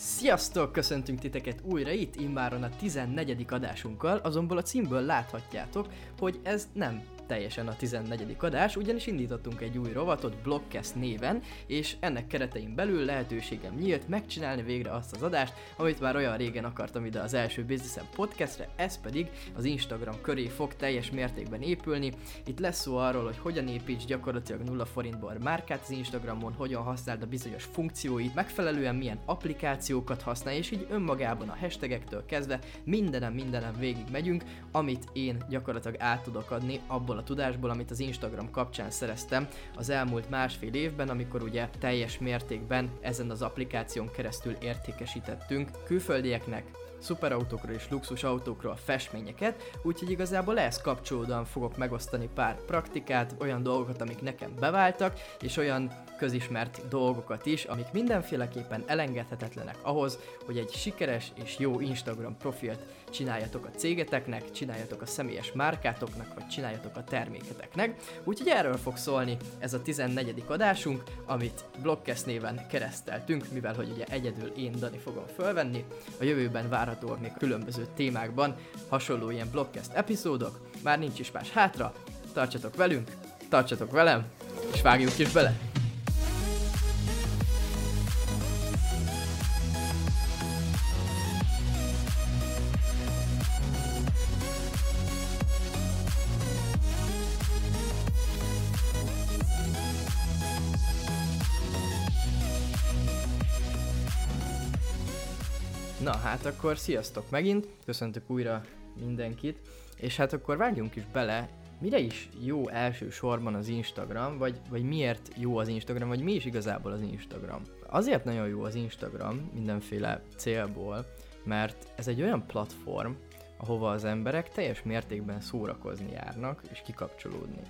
Sziasztok! Köszöntünk titeket újra itt, immáron a 14. adásunkkal, azonból a címből láthatjátok, hogy ez nem teljesen a 14. adás, ugyanis indítottunk egy új rovatot Blockcast néven, és ennek keretein belül lehetőségem nyílt megcsinálni végre azt az adást, amit már olyan régen akartam ide az első Businessem podcastre, ez pedig az Instagram köré fog teljes mértékben épülni. Itt lesz szó arról, hogy hogyan építs gyakorlatilag 0 forintból márkát az Instagramon, hogyan használd a bizonyos funkcióit, megfelelően milyen applikációkat használj, és így önmagában a hashtagektől kezdve mindenem mindenem végig megyünk, amit én gyakorlatilag át tudok adni abból a tudásból, amit az Instagram kapcsán szereztem az elmúlt másfél évben, amikor ugye teljes mértékben ezen az applikáción keresztül értékesítettünk külföldieknek, szuperautókról és luxusautókról festményeket, úgyhogy igazából ehhez kapcsolódóan fogok megosztani pár praktikát, olyan dolgokat, amik nekem beváltak, és olyan közismert dolgokat is, amik mindenféleképpen elengedhetetlenek ahhoz, hogy egy sikeres és jó Instagram profilt csináljatok a cégeteknek, csináljatok a személyes márkátoknak, vagy csináljatok a terméketeknek. Úgyhogy erről fog szólni ez a 14. adásunk, amit Blogcast néven kereszteltünk, mivel hogy ugye egyedül én Dani fogom fölvenni. A jövőben várhatóak még különböző témákban hasonló ilyen Blogcast epizódok, már nincs is más hátra, tartsatok velünk, tartsatok velem, és vágjunk is bele! Hát akkor sziasztok megint, köszöntök újra mindenkit, és hát akkor vágjunk is bele, mire is jó elsősorban az Instagram, vagy, vagy miért jó az Instagram, vagy mi is igazából az Instagram. Azért nagyon jó az Instagram mindenféle célból, mert ez egy olyan platform, ahova az emberek teljes mértékben szórakozni járnak és kikapcsolódni.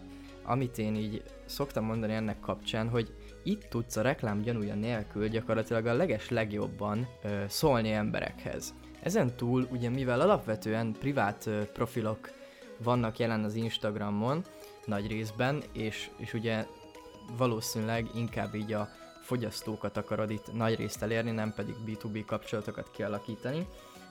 Amit én így szoktam mondani ennek kapcsán, hogy itt tudsz a reklám gyanúja nélkül gyakorlatilag a leges legjobban ö, szólni emberekhez. Ezen túl, ugye mivel alapvetően privát ö, profilok vannak jelen az Instagramon nagy részben, és, és ugye valószínűleg inkább így a fogyasztókat akarod itt nagy részt elérni, nem pedig B2B kapcsolatokat kialakítani.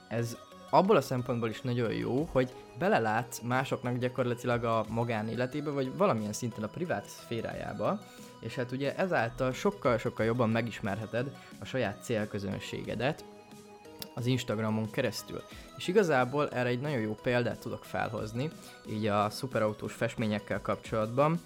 Ez abból a szempontból is nagyon jó, hogy belelátsz másoknak gyakorlatilag a magánéletébe, vagy valamilyen szinten a privát szférájába, és hát ugye ezáltal sokkal-sokkal jobban megismerheted a saját célközönségedet az Instagramon keresztül. És igazából erre egy nagyon jó példát tudok felhozni, így a szuperautós festményekkel kapcsolatban,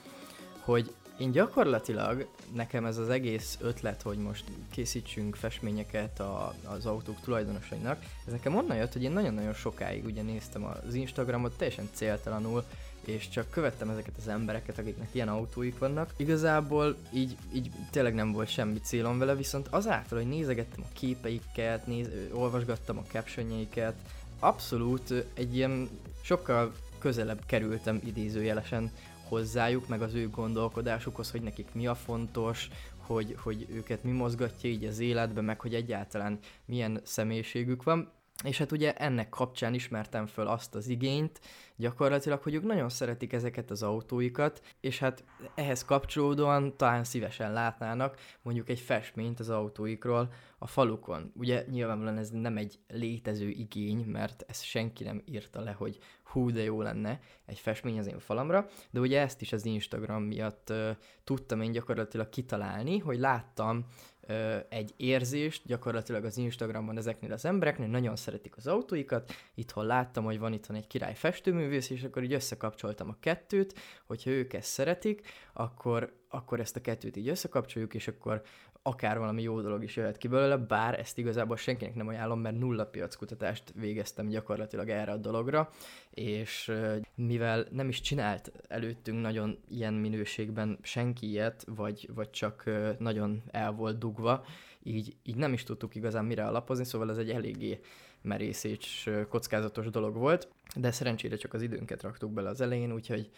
hogy én gyakorlatilag nekem ez az egész ötlet, hogy most készítsünk festményeket a, az autók tulajdonosainak, ez nekem onnan jött, hogy én nagyon-nagyon sokáig ugye néztem az Instagramot teljesen céltalanul, és csak követtem ezeket az embereket, akiknek ilyen autóik vannak. Igazából így, így tényleg nem volt semmi célom vele, viszont azáltal, hogy nézegettem a képeiket, néz, olvasgattam a captionjeiket, abszolút egy ilyen sokkal közelebb kerültem idézőjelesen hozzájuk, meg az ő gondolkodásukhoz, hogy nekik mi a fontos, hogy, hogy őket mi mozgatja így az életbe, meg hogy egyáltalán milyen személyiségük van. És hát ugye ennek kapcsán ismertem föl azt az igényt, gyakorlatilag, hogy ők nagyon szeretik ezeket az autóikat, és hát ehhez kapcsolódóan talán szívesen látnának mondjuk egy festményt az autóikról a falukon. Ugye nyilvánvalóan ez nem egy létező igény, mert ezt senki nem írta le, hogy hú, de jó lenne egy festmény az én falamra, de ugye ezt is az Instagram miatt uh, tudtam én gyakorlatilag kitalálni, hogy láttam ö, egy érzést gyakorlatilag az Instagramon ezeknél az embereknél, nagyon szeretik az autóikat, itthon láttam, hogy van itthon egy király festőművész, és akkor így összekapcsoltam a kettőt, hogyha ők ezt szeretik, akkor, akkor ezt a kettőt így összekapcsoljuk, és akkor akár valami jó dolog is jöhet ki belőle, bár ezt igazából senkinek nem ajánlom, mert nulla piackutatást végeztem gyakorlatilag erre a dologra, és mivel nem is csinált előttünk nagyon ilyen minőségben senki ilyet, vagy, vagy csak nagyon el volt dugva, így, így nem is tudtuk igazán mire alapozni, szóval ez egy eléggé merész és kockázatos dolog volt, de szerencsére csak az időnket raktuk bele az elején, úgyhogy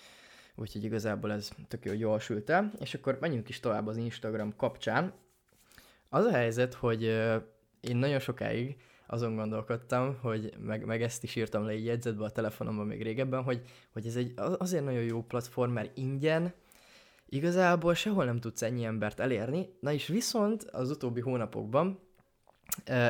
úgyhogy igazából ez tök jó, jól sült el. És akkor menjünk is tovább az Instagram kapcsán. Az a helyzet, hogy én nagyon sokáig azon gondolkodtam, hogy meg, meg ezt is írtam le egy jegyzetbe a telefonomban még régebben, hogy, hogy ez egy azért nagyon jó platform, mert ingyen, igazából sehol nem tudsz ennyi embert elérni, na és viszont az utóbbi hónapokban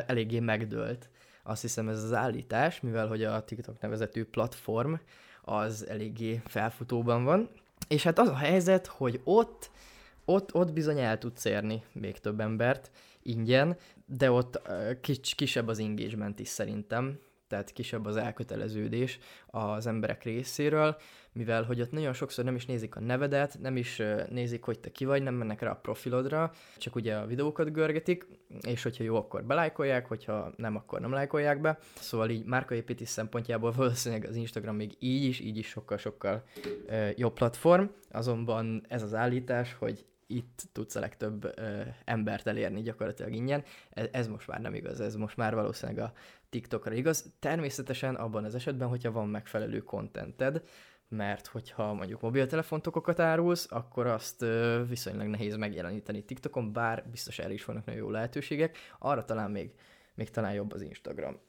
eléggé megdőlt. Azt hiszem ez az állítás, mivel hogy a TikTok nevezetű platform az eléggé felfutóban van. És hát az a helyzet, hogy ott, ott, ott bizony el tudsz érni még több embert ingyen, de ott kis, kisebb az engagement is szerintem, tehát kisebb az elköteleződés az emberek részéről, mivel hogy ott nagyon sokszor nem is nézik a nevedet, nem is nézik, hogy te ki vagy, nem mennek rá a profilodra, csak ugye a videókat görgetik, és hogyha jó, akkor belájkolják, hogyha nem, akkor nem lájkolják be. Szóval így márkaépítés szempontjából valószínűleg az Instagram még így is, így is sokkal-sokkal jobb platform, azonban ez az állítás, hogy itt tudsz a legtöbb ö, embert elérni gyakorlatilag ingyen. Ez, ez most már nem igaz, ez most már valószínűleg a TikTokra igaz. Természetesen abban az esetben, hogyha van megfelelő kontented, mert hogyha mondjuk mobiltelefontokokat árulsz, akkor azt ö, viszonylag nehéz megjeleníteni TikTokon, bár biztos erre is vannak nagyon jó lehetőségek, arra talán még, még talán jobb az Instagram.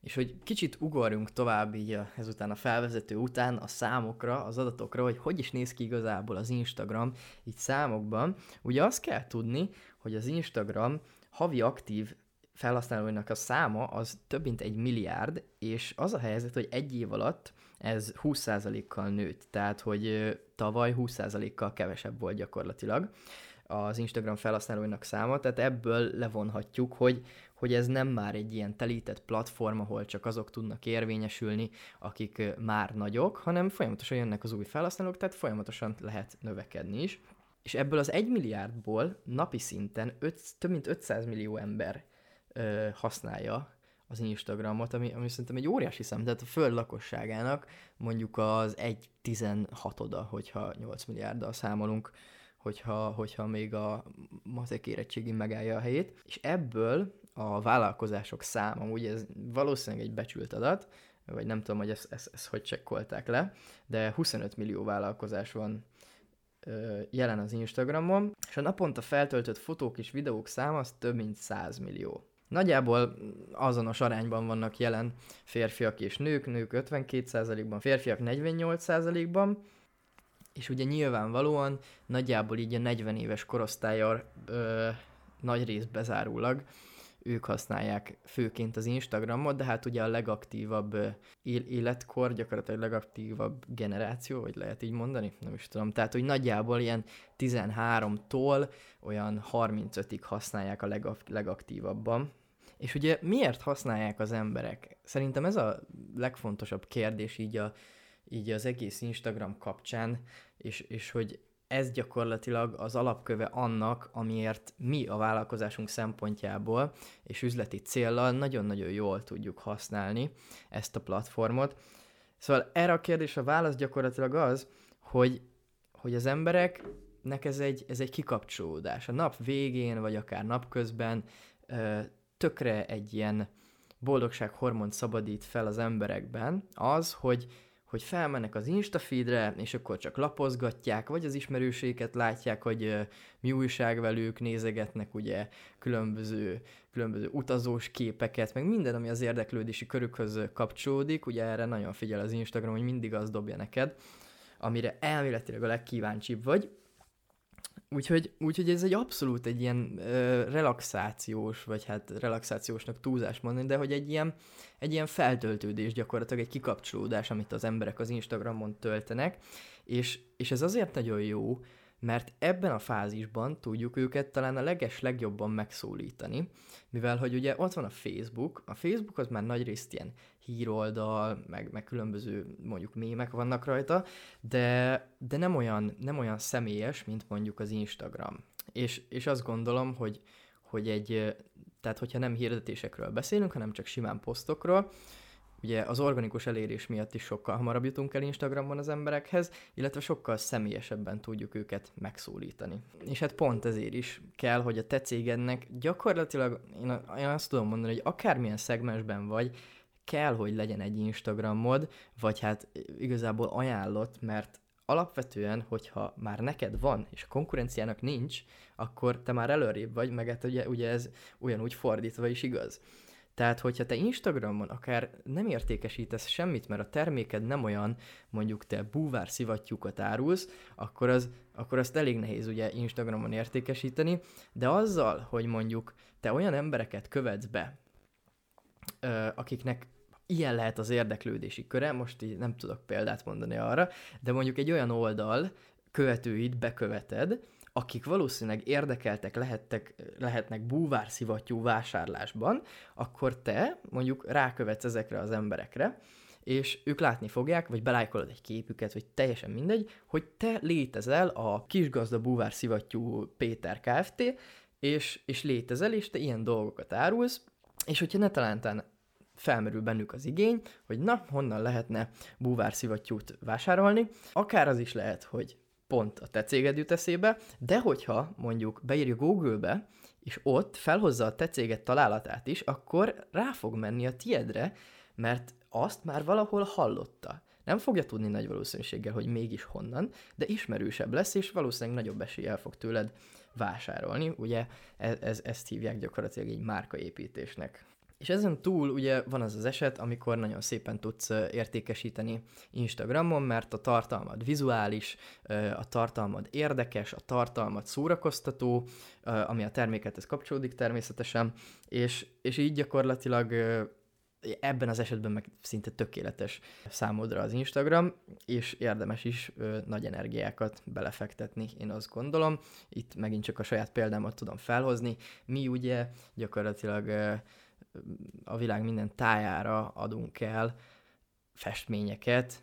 És hogy kicsit ugorjunk tovább így ezután a felvezető után a számokra, az adatokra, hogy hogy is néz ki igazából az Instagram így számokban. Ugye azt kell tudni, hogy az Instagram havi aktív felhasználóinak a száma az több mint egy milliárd, és az a helyzet, hogy egy év alatt ez 20%-kal nőtt, tehát hogy tavaly 20%-kal kevesebb volt gyakorlatilag az Instagram felhasználóinak száma, tehát ebből levonhatjuk, hogy, hogy ez nem már egy ilyen telített platform, ahol csak azok tudnak érvényesülni, akik már nagyok, hanem folyamatosan jönnek az új felhasználók, tehát folyamatosan lehet növekedni is. És ebből az egy milliárdból napi szinten öt, több mint 500 millió ember ö, használja az Instagramot, ami, ami szerintem egy óriási szám, tehát a föld lakosságának mondjuk az egy tizenhatoda, hogyha 8 milliárddal számolunk, hogyha, hogyha még a matek érettségi megállja a helyét, és ebből a vállalkozások száma, ugye ez valószínűleg egy becsült adat, vagy nem tudom, hogy ezt, ezt, ezt hogy csekkolták le, de 25 millió vállalkozás van ö, jelen az Instagramon, és a naponta feltöltött fotók és videók száma az több mint 100 millió. Nagyjából azonos arányban vannak jelen férfiak és nők, nők 52%-ban, férfiak 48%-ban, és ugye nyilvánvalóan nagyjából így a 40 éves korosztálya ö, nagy rész bezárólag ők használják főként az Instagramot, de hát ugye a legaktívabb életkor, gyakorlatilag a legaktívabb generáció, vagy lehet így mondani, nem is tudom. Tehát, hogy nagyjából ilyen 13-tól olyan 35-ig használják a legak- legaktívabban. És ugye miért használják az emberek? Szerintem ez a legfontosabb kérdés így, a, így az egész Instagram kapcsán, és, és hogy ez gyakorlatilag az alapköve annak, amiért mi a vállalkozásunk szempontjából és üzleti céllal nagyon-nagyon jól tudjuk használni ezt a platformot. Szóval erre a kérdés a válasz gyakorlatilag az, hogy, hogy az embereknek ez egy, ez egy kikapcsolódás. A nap végén, vagy akár napközben tökre egy ilyen boldogsághormont szabadít fel az emberekben az, hogy hogy felmennek az Instafeedre, és akkor csak lapozgatják, vagy az ismerőséget látják, hogy mi újság velük, nézegetnek ugye különböző, különböző utazós képeket, meg minden, ami az érdeklődési körükhöz kapcsolódik, ugye erre nagyon figyel az Instagram, hogy mindig az dobja neked, amire elméletileg a legkíváncsibb vagy, Úgyhogy, úgyhogy ez egy abszolút egy ilyen ö, relaxációs, vagy hát relaxációsnak túlzás mondani, de hogy egy ilyen, egy ilyen feltöltődés gyakorlatilag, egy kikapcsolódás, amit az emberek az Instagramon töltenek, és, és ez azért nagyon jó, mert ebben a fázisban tudjuk őket talán a leges legjobban megszólítani, mivel hogy ugye ott van a Facebook, a Facebook az már nagyrészt ilyen híroldal, meg, meg különböző mondjuk mémek vannak rajta, de, de nem, olyan, nem olyan személyes, mint mondjuk az Instagram. És, és azt gondolom, hogy, hogy egy, tehát hogyha nem hirdetésekről beszélünk, hanem csak simán posztokról, ugye az organikus elérés miatt is sokkal hamarabb jutunk el Instagramon az emberekhez, illetve sokkal személyesebben tudjuk őket megszólítani. És hát pont ezért is kell, hogy a te cégednek gyakorlatilag, én, azt tudom mondani, hogy akármilyen szegmensben vagy, kell, hogy legyen egy Instagramod, vagy hát igazából ajánlott, mert alapvetően, hogyha már neked van, és a konkurenciának nincs, akkor te már előrébb vagy, meg hát ugye, ugye ez ugyanúgy fordítva is igaz. Tehát, hogyha te Instagramon akár nem értékesítesz semmit, mert a terméked nem olyan, mondjuk te búvár szivattyúkat árulsz, akkor, az, akkor azt elég nehéz ugye Instagramon értékesíteni, de azzal, hogy mondjuk te olyan embereket követsz be, akiknek ilyen lehet az érdeklődési köre, most így nem tudok példát mondani arra, de mondjuk egy olyan oldal követőit beköveted, akik valószínűleg érdekeltek lehettek, lehetnek búvárszivattyú vásárlásban, akkor te mondjuk rákövetsz ezekre az emberekre, és ők látni fogják, vagy belájkolod egy képüket, vagy teljesen mindegy, hogy te létezel a kisgazda búvár szivattyú Péter Kft., és, és létezel, és te ilyen dolgokat árulsz, és hogyha ne talántán felmerül bennük az igény, hogy na, honnan lehetne búvárszivattyút vásárolni, akár az is lehet, hogy pont a te céged jut eszébe, de hogyha mondjuk beírja Google-be, és ott felhozza a te céged találatát is, akkor rá fog menni a tiedre, mert azt már valahol hallotta. Nem fogja tudni nagy valószínűséggel, hogy mégis honnan, de ismerősebb lesz, és valószínűleg nagyobb eséllyel fog tőled vásárolni. Ugye ez, ez, ezt hívják gyakorlatilag egy márkaépítésnek. És ezen túl ugye van az az eset, amikor nagyon szépen tudsz értékesíteni Instagramon, mert a tartalmad vizuális, a tartalmad érdekes, a tartalmad szórakoztató, ami a termékethez kapcsolódik természetesen, és, és így gyakorlatilag ebben az esetben meg szinte tökéletes számodra az Instagram, és érdemes is ö, nagy energiákat belefektetni, én azt gondolom. Itt megint csak a saját példámat tudom felhozni. Mi ugye gyakorlatilag ö, a világ minden tájára adunk el festményeket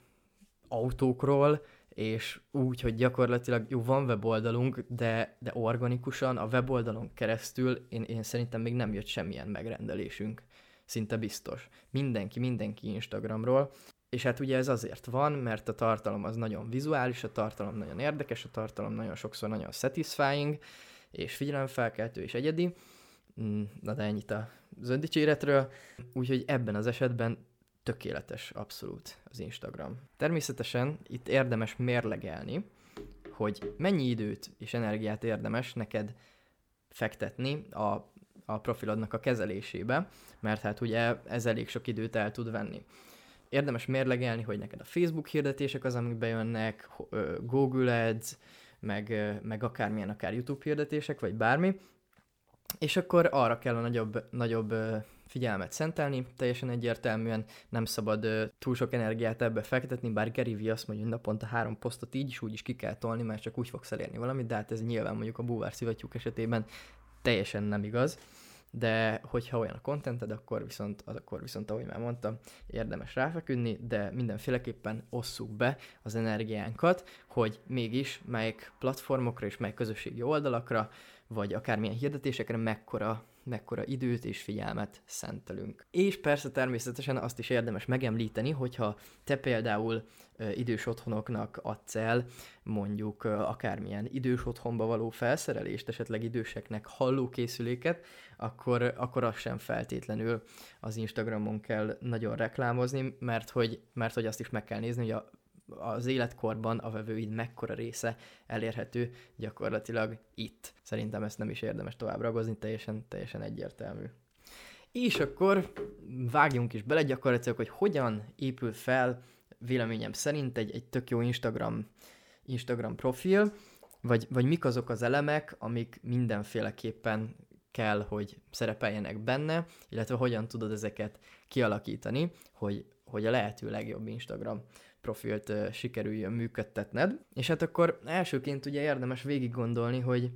autókról, és úgy, hogy gyakorlatilag jó, van weboldalunk, de, de organikusan a weboldalon keresztül én, én szerintem még nem jött semmilyen megrendelésünk. Szinte biztos. Mindenki, mindenki Instagramról. És hát ugye ez azért van, mert a tartalom az nagyon vizuális, a tartalom nagyon érdekes, a tartalom nagyon sokszor nagyon satisfying, és figyelemfelkeltő és egyedi. Mm, na de ennyit az öndicséretről, úgyhogy ebben az esetben tökéletes abszolút az Instagram. Természetesen itt érdemes mérlegelni, hogy mennyi időt és energiát érdemes neked fektetni a, a profilodnak a kezelésébe, mert hát ugye ez elég sok időt el tud venni. Érdemes mérlegelni, hogy neked a Facebook hirdetések az, amik bejönnek, Google Ads, meg, meg akármilyen, akár YouTube hirdetések, vagy bármi, és akkor arra kell a nagyobb, nagyobb figyelmet szentelni, teljesen egyértelműen nem szabad túl sok energiát ebbe fektetni, bár Gary Vee azt mondja, hogy naponta három posztot így is úgy is ki kell tolni, mert csak úgy fogsz elérni valamit, de hát ez nyilván mondjuk a búvár szivattyúk esetében teljesen nem igaz. De hogyha olyan a contented, akkor viszont, az akkor viszont, ahogy már mondtam, érdemes ráfeküdni, de mindenféleképpen osszuk be az energiánkat, hogy mégis melyik platformokra és melyik közösségi oldalakra vagy akármilyen hirdetésekre mekkora, mekkora időt és figyelmet szentelünk. És persze természetesen azt is érdemes megemlíteni, hogyha te például idős otthonoknak adsz el mondjuk akármilyen idős otthonba való felszerelést, esetleg időseknek hallókészüléket, akkor, akkor azt sem feltétlenül az Instagramon kell nagyon reklámozni, mert hogy, mert hogy azt is meg kell nézni, hogy a az életkorban a vevőid mekkora része elérhető gyakorlatilag itt. Szerintem ezt nem is érdemes tovább ragozni, teljesen, teljesen egyértelmű. És akkor vágjunk is bele gyakorlatilag, hogy hogyan épül fel véleményem szerint egy, egy tök jó Instagram, Instagram profil, vagy, vagy mik azok az elemek, amik mindenféleképpen kell, hogy szerepeljenek benne, illetve hogyan tudod ezeket kialakítani, hogy, hogy a lehető legjobb Instagram profilt sikerüljön működtetned. És hát akkor elsőként ugye érdemes végig gondolni, hogy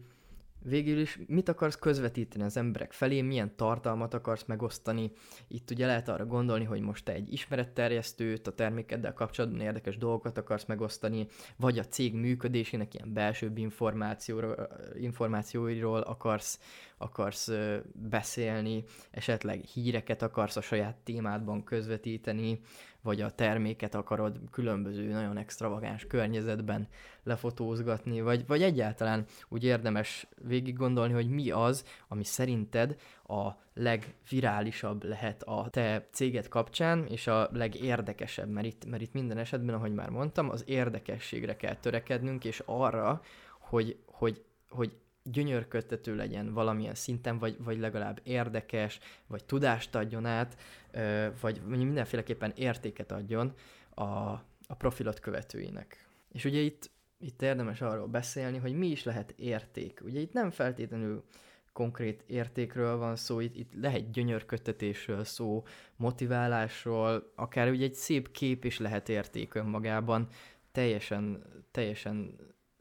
végül is mit akarsz közvetíteni az emberek felé, milyen tartalmat akarsz megosztani. Itt ugye lehet arra gondolni, hogy most te egy ismeretterjesztőt, a termékeddel kapcsolatban érdekes dolgokat akarsz megosztani, vagy a cég működésének ilyen belsőbb információiról akarsz, akarsz beszélni, esetleg híreket akarsz a saját témádban közvetíteni, vagy a terméket akarod különböző nagyon extravagáns környezetben lefotózgatni, vagy, vagy egyáltalán úgy érdemes végig gondolni, hogy mi az, ami szerinted a legvirálisabb lehet a te céged kapcsán, és a legérdekesebb, mert itt, mert itt minden esetben, ahogy már mondtam, az érdekességre kell törekednünk, és arra, hogy, hogy, hogy gyönyörködtető legyen valamilyen szinten, vagy, vagy legalább érdekes, vagy tudást adjon át, vagy mindenféleképpen értéket adjon a, a profilot követőinek. És ugye itt, itt érdemes arról beszélni, hogy mi is lehet érték. Ugye itt nem feltétlenül konkrét értékről van szó, itt, itt lehet gyönyörködtetésről szó, motiválásról, akár ugye egy szép kép is lehet érték önmagában, teljesen, teljesen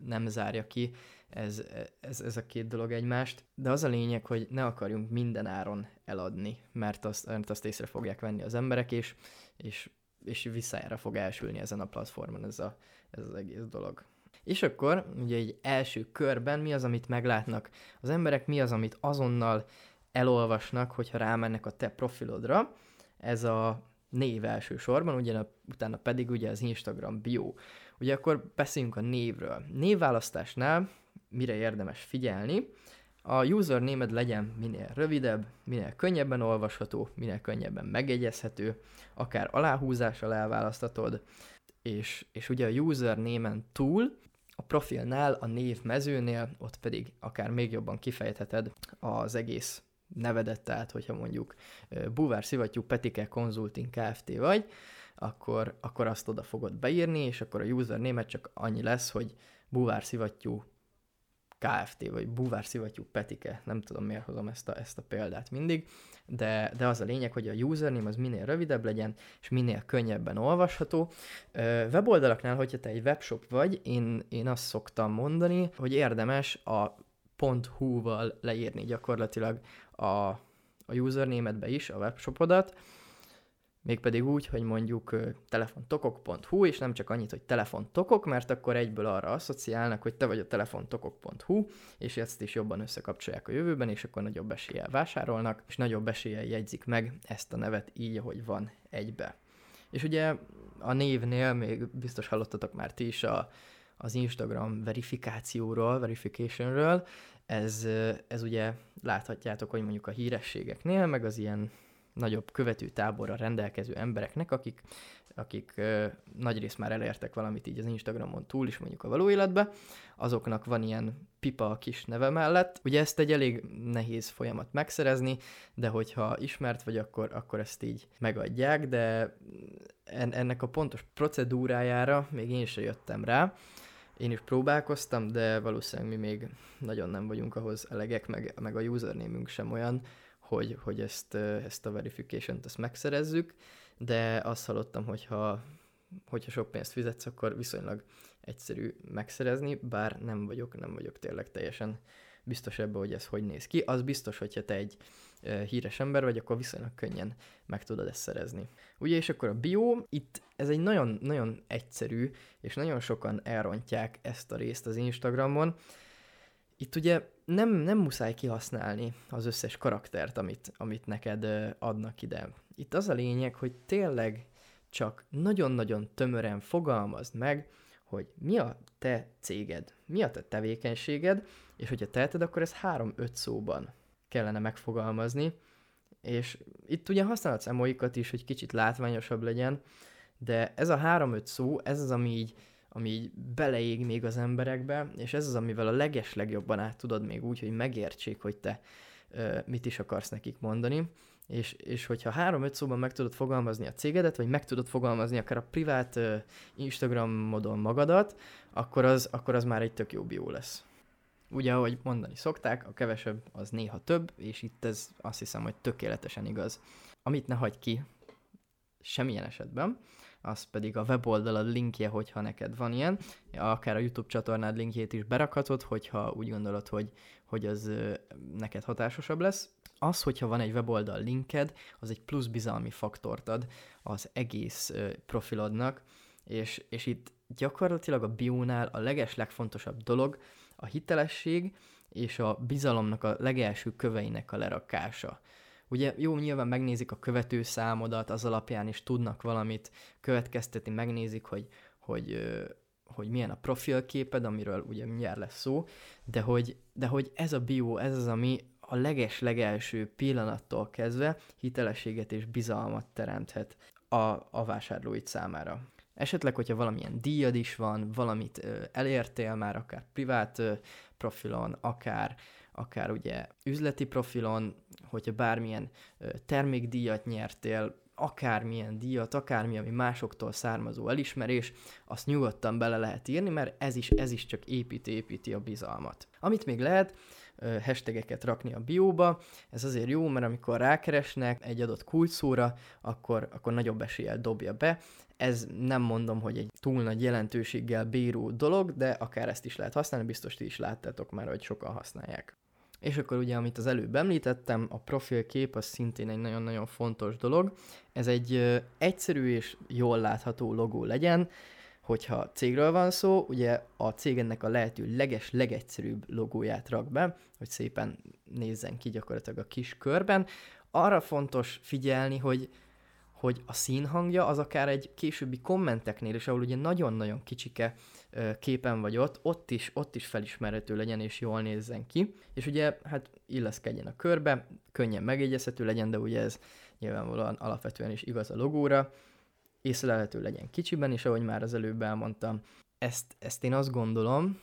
nem zárja ki ez, ez, ez a két dolog egymást, de az a lényeg, hogy ne akarjunk minden áron eladni, mert azt, mert azt észre fogják venni az emberek, és, és, és visszájára fog elsülni ezen a platformon ez, a, ez az egész dolog. És akkor ugye egy első körben mi az, amit meglátnak az emberek, mi az, amit azonnal elolvasnak, hogyha rámennek a te profilodra. Ez a név elsősorban, ugye utána pedig ugye az Instagram bio. Ugye akkor beszéljünk a névről. Névválasztásnál mire érdemes figyelni, a username legyen minél rövidebb, minél könnyebben olvasható, minél könnyebben megegyezhető, akár aláhúzással elválasztatod, és, és ugye a username-en túl a profilnál, a név mezőnél, ott pedig akár még jobban kifejtheted az egész nevedet, tehát hogyha mondjuk Búvár Szivattyú Petike Consulting Kft. vagy, akkor, akkor azt oda fogod beírni, és akkor a username csak annyi lesz, hogy Búvár Szivattyú Kft. vagy Búvár Szivattyú Petike, nem tudom miért hozom ezt a, ezt a példát mindig, de, de az a lényeg, hogy a username az minél rövidebb legyen, és minél könnyebben olvasható. Weboldalaknál, hogyha te egy webshop vagy, én, én azt szoktam mondani, hogy érdemes a .hu-val leírni gyakorlatilag a, a username-edbe is, a webshopodat, mégpedig úgy, hogy mondjuk telefontokok.hu, és nem csak annyit, hogy telefontokok, mert akkor egyből arra asszociálnak, hogy te vagy a telefontokok.hu, és ezt is jobban összekapcsolják a jövőben, és akkor nagyobb eséllyel vásárolnak, és nagyobb eséllyel jegyzik meg ezt a nevet így, ahogy van egybe. És ugye a névnél még biztos hallottatok már ti is a, az Instagram verifikációról, verificationről, ez, ez ugye láthatjátok, hogy mondjuk a hírességeknél, meg az ilyen nagyobb követő táborra rendelkező embereknek, akik, akik ö, nagyrészt már elértek valamit így az Instagramon túl is mondjuk a való életbe, azoknak van ilyen pipa a kis neve mellett. Ugye ezt egy elég nehéz folyamat megszerezni, de hogyha ismert vagy, akkor, akkor ezt így megadják, de en, ennek a pontos procedúrájára még én sem jöttem rá. Én is próbálkoztam, de valószínűleg mi még nagyon nem vagyunk ahhoz elegek, meg, meg a username sem olyan, hogy, hogy ezt, ezt a verification-t ezt megszerezzük, de azt hallottam, hogyha, hogyha sok pénzt fizetsz, akkor viszonylag egyszerű megszerezni, bár nem vagyok, nem vagyok tényleg teljesen biztos ebben, hogy ez hogy néz ki. Az biztos, hogyha te egy híres ember vagy, akkor viszonylag könnyen meg tudod ezt szerezni. Ugye, és akkor a bio, itt ez egy nagyon, nagyon egyszerű, és nagyon sokan elrontják ezt a részt az Instagramon, itt ugye nem, nem muszáj kihasználni az összes karaktert, amit, amit neked adnak ide. Itt az a lényeg, hogy tényleg csak nagyon-nagyon tömören fogalmazd meg, hogy mi a te céged, mi a te tevékenységed, és hogyha teheted, akkor ez három-öt szóban kellene megfogalmazni, és itt ugye használhatsz emoikat is, hogy kicsit látványosabb legyen, de ez a három-öt szó, ez az, ami így ami így beleég még az emberekbe, és ez az, amivel a leges legjobban át tudod még úgy, hogy megértsék, hogy te ö, mit is akarsz nekik mondani, és, és hogyha három-öt szóban meg tudod fogalmazni a cégedet, vagy meg tudod fogalmazni akár a privát ö, Instagram modon magadat, akkor az, akkor az már egy tök jó bió lesz. Ugye, ahogy mondani szokták, a kevesebb az néha több, és itt ez azt hiszem, hogy tökéletesen igaz. Amit ne hagy ki semmilyen esetben, az pedig a weboldalad linkje, hogyha neked van ilyen, akár a YouTube csatornád linkjét is berakhatod, hogyha úgy gondolod, hogy, hogy az neked hatásosabb lesz. Az, hogyha van egy weboldal linked, az egy plusz bizalmi faktort ad az egész profilodnak, és, és itt gyakorlatilag a biónál a leges legfontosabb dolog a hitelesség és a bizalomnak a legelső köveinek a lerakása. Ugye jó, nyilván megnézik a követő számodat, az alapján is tudnak valamit következtetni, megnézik, hogy, hogy, hogy milyen a profilképed, amiről ugye mindjárt lesz szó, de hogy, de hogy ez a bio, ez az, ami a leges-legelső pillanattól kezdve hitelességet és bizalmat teremthet a, a vásárlóid számára. Esetleg, hogyha valamilyen díjad is van, valamit ö, elértél már, akár privát ö, profilon, akár, akár ugye üzleti profilon, hogyha bármilyen termékdíjat nyertél, akármilyen díjat, akármi, ami másoktól származó elismerés, azt nyugodtan bele lehet írni, mert ez is, ez is csak építi-építi a bizalmat. Amit még lehet, hashtageket rakni a bióba. Ez azért jó, mert amikor rákeresnek egy adott kulcsszóra, akkor, akkor nagyobb eséllyel dobja be. Ez nem mondom, hogy egy túl nagy jelentőséggel bíró dolog, de akár ezt is lehet használni, biztos ti is láttátok már, hogy sokan használják. És akkor ugye, amit az előbb említettem, a profilkép az szintén egy nagyon-nagyon fontos dolog. Ez egy egyszerű és jól látható logó legyen, hogyha cégről van szó, ugye a cég ennek a lehető leges, legegyszerűbb logóját rak be, hogy szépen nézzen ki gyakorlatilag a kis körben. Arra fontos figyelni, hogy hogy a színhangja az akár egy későbbi kommenteknél is, ahol ugye nagyon-nagyon kicsike képen vagy ott, ott is, ott is felismerhető legyen és jól nézzen ki. És ugye hát illeszkedjen a körbe, könnyen megjegyezhető legyen, de ugye ez nyilvánvalóan alapvetően is igaz a logóra, észlelhető legyen kicsiben, és ahogy már az előbb elmondtam, ezt, ezt én azt gondolom,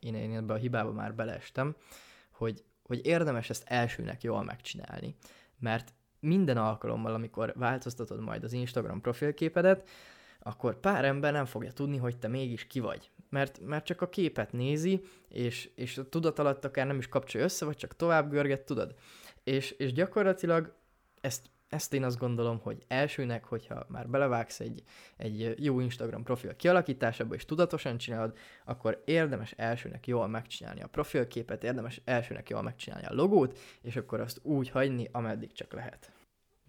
én, én ebbe a hibába már beleestem, hogy, hogy érdemes ezt elsőnek jól megcsinálni. Mert minden alkalommal, amikor változtatod majd az Instagram profilképedet, akkor pár ember nem fogja tudni, hogy te mégis ki vagy. Mert, mert csak a képet nézi, és, és a tudat alatt akár nem is kapcsolja össze, vagy csak tovább görget, tudod. És, és gyakorlatilag ezt ezt én azt gondolom, hogy elsőnek, hogyha már belevágsz egy, egy jó Instagram profil kialakításába, és tudatosan csinálod, akkor érdemes elsőnek jól megcsinálni a profilképet, érdemes elsőnek jól megcsinálni a logót, és akkor azt úgy hagyni, ameddig csak lehet.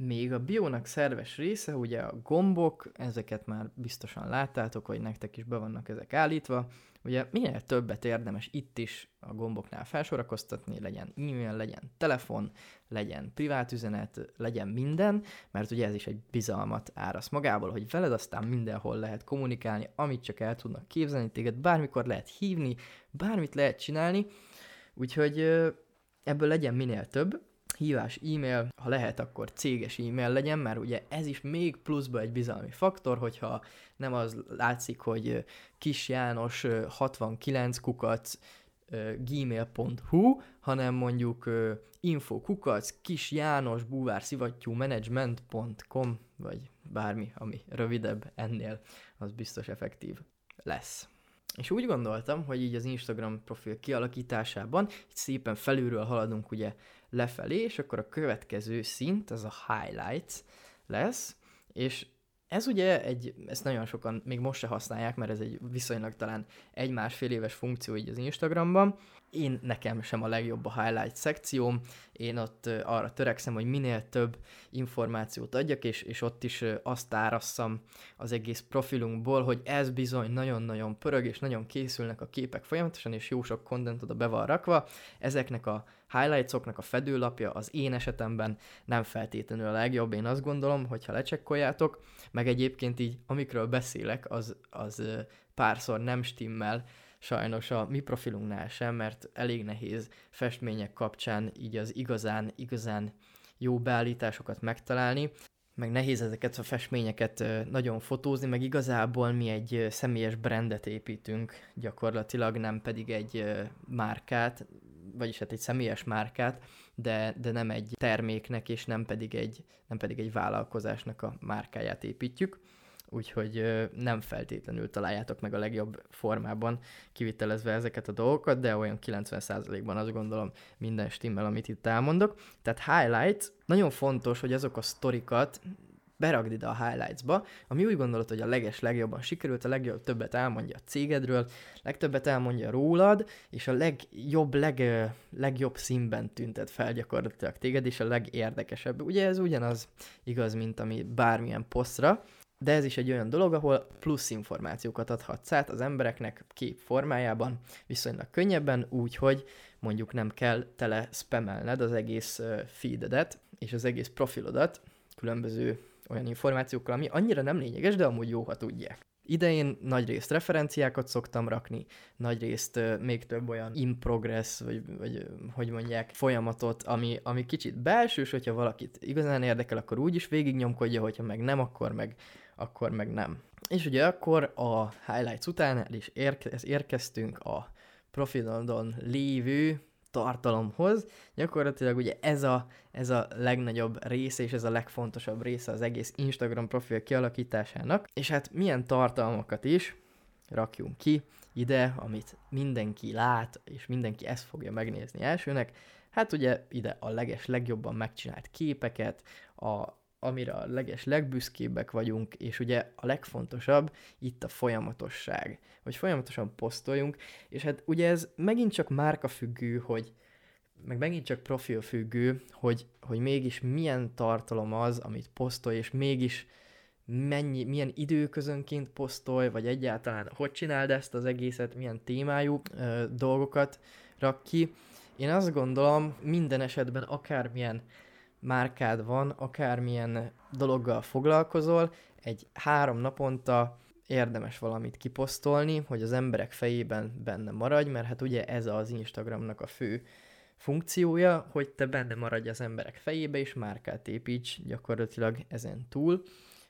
Még a biónak szerves része, ugye a gombok, ezeket már biztosan láttátok, hogy nektek is be vannak ezek állítva. Ugye minél többet érdemes itt is a gomboknál felsorakoztatni, legyen e-mail, legyen telefon, legyen privát üzenet, legyen minden, mert ugye ez is egy bizalmat árasz magából, hogy veled aztán mindenhol lehet kommunikálni, amit csak el tudnak képzelni, téged bármikor lehet hívni, bármit lehet csinálni, úgyhogy ebből legyen minél több, hívás, e-mail, ha lehet, akkor céges e-mail legyen, mert ugye ez is még pluszba egy bizalmi faktor, hogyha nem az látszik, hogy Kis János 69 kukac gmail.hu, hanem mondjuk info kukac kis János búvár szivattyú management.com, vagy bármi, ami rövidebb ennél, az biztos effektív lesz. És úgy gondoltam, hogy így az Instagram profil kialakításában így szépen felülről haladunk ugye lefelé, és akkor a következő szint, az a highlights lesz, és ez ugye egy, ezt nagyon sokan még most se használják, mert ez egy viszonylag talán egy-másfél éves funkció így az Instagramban. Én nekem sem a legjobb a highlight szekcióm, én ott arra törekszem, hogy minél több információt adjak, és, és ott is azt árasszam az egész profilunkból, hogy ez bizony nagyon-nagyon pörög, és nagyon készülnek a képek folyamatosan, és jó sok content oda be van rakva. Ezeknek a highlightsoknak a fedőlapja az én esetemben nem feltétlenül a legjobb, én azt gondolom, hogyha lecsekkoljátok, meg egyébként így, amikről beszélek, az, az párszor nem stimmel, sajnos a mi profilunknál sem, mert elég nehéz festmények kapcsán így az igazán, igazán jó beállításokat megtalálni, meg nehéz ezeket a festményeket nagyon fotózni, meg igazából mi egy személyes brandet építünk gyakorlatilag, nem pedig egy márkát, vagyis hát egy személyes márkát, de, de nem egy terméknek, és nem pedig egy, nem pedig egy vállalkozásnak a márkáját építjük úgyhogy nem feltétlenül találjátok meg a legjobb formában kivitelezve ezeket a dolgokat, de olyan 90%-ban azt gondolom minden stimmel, amit itt elmondok. Tehát highlights, nagyon fontos, hogy azok a sztorikat berakd ide a highlights-ba, ami úgy gondolod, hogy a leges legjobban sikerült, a legjobb többet elmondja a cégedről, legtöbbet elmondja rólad, és a legjobb, leg, legjobb színben tüntet fel gyakorlatilag téged, és a legérdekesebb. Ugye ez ugyanaz igaz, mint ami bármilyen posztra, de ez is egy olyan dolog, ahol plusz információkat adhatsz át az embereknek kép formájában, viszonylag könnyebben, úgy, hogy mondjuk nem kell tele spamelned az egész feededet és az egész profilodat különböző olyan információkkal, ami annyira nem lényeges, de amúgy jó, ha tudják. Idején nagy részt referenciákat szoktam rakni, nagy részt uh, még több olyan in progress, vagy, vagy hogy mondják, folyamatot, ami, ami kicsit belsős, hogyha valakit igazán érdekel, akkor úgy is végignyomkodja, hogyha meg nem, akkor meg akkor meg nem. És ugye akkor a highlights után el is érke, érkeztünk a profilodon lévő tartalomhoz. Gyakorlatilag ugye ez a, ez a legnagyobb része és ez a legfontosabb része az egész Instagram profil kialakításának. És hát milyen tartalmakat is rakjunk ki ide, amit mindenki lát, és mindenki ezt fogja megnézni elsőnek. Hát ugye ide a leges legjobban megcsinált képeket, a, amire a leges legbüszkébbek vagyunk, és ugye a legfontosabb itt a folyamatosság, hogy folyamatosan posztoljunk, és hát ugye ez megint csak márkafüggő, hogy meg megint csak profilfüggő, hogy, hogy mégis milyen tartalom az, amit posztolj, és mégis mennyi, milyen időközönként posztolj, vagy egyáltalán hogy csináld ezt az egészet, milyen témájú ö, dolgokat rak ki. Én azt gondolom, minden esetben akármilyen márkád van, akármilyen dologgal foglalkozol, egy három naponta érdemes valamit kiposztolni, hogy az emberek fejében benne maradj, mert hát ugye ez az Instagramnak a fő funkciója, hogy te benne maradj az emberek fejébe, és márkát építs gyakorlatilag ezen túl,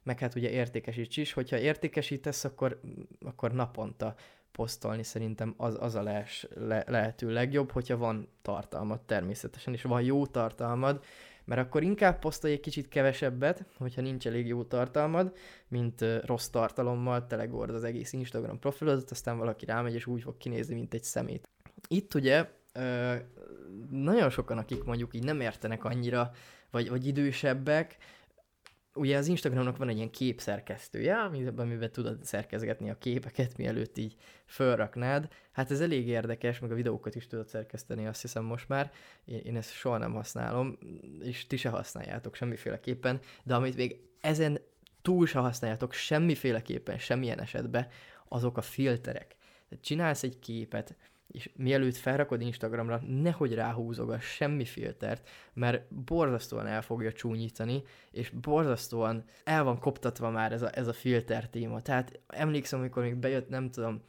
meg hát ugye értékesíts is, hogyha értékesítesz, akkor, akkor naponta posztolni szerintem az, az a lehes, le, lehető legjobb, hogyha van tartalmad természetesen, és van jó tartalmad, mert akkor inkább posztolj egy kicsit kevesebbet, hogyha nincs elég jó tartalmad, mint rossz tartalommal telegord az egész Instagram profilodat, aztán valaki rámegy, és úgy fog kinézni, mint egy szemét. Itt ugye nagyon sokan, akik mondjuk így nem értenek annyira, vagy, vagy idősebbek, ugye az Instagramnak van egy ilyen képszerkesztője, amiben, amiben tudod szerkezgetni a képeket, mielőtt így fölraknád. Hát ez elég érdekes, meg a videókat is tudod szerkeszteni, azt hiszem most már. Én, én ezt soha nem használom, és ti se használjátok semmiféleképpen, de amit még ezen túl se használjátok semmiféleképpen, semmilyen esetben, azok a filterek. Tehát csinálsz egy képet, és mielőtt felrakod Instagramra, nehogy ráhúzogass semmi filtert, mert borzasztóan el fogja csúnyítani, és borzasztóan el van koptatva már ez a, ez a filter téma. Tehát emlékszem, amikor még bejött, nem tudom,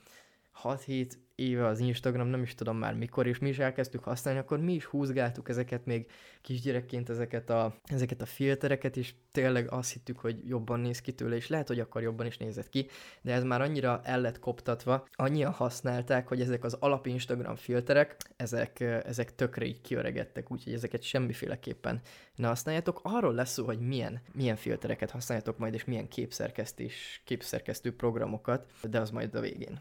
6-7 éve az Instagram, nem is tudom már mikor, és mi is elkezdtük használni, akkor mi is húzgáltuk ezeket még kisgyerekként, ezeket a, ezeket a filtereket, és tényleg azt hittük, hogy jobban néz ki tőle, és lehet, hogy akkor jobban is nézett ki, de ez már annyira el lett koptatva, annyian használták, hogy ezek az alap Instagram filterek, ezek, ezek tökre így kiöregedtek, úgyhogy ezeket semmiféleképpen ne használjátok. Arról lesz szó, hogy milyen, milyen filtereket használjátok majd, és milyen képszerkesztés, képszerkesztő programokat, de az majd a végén.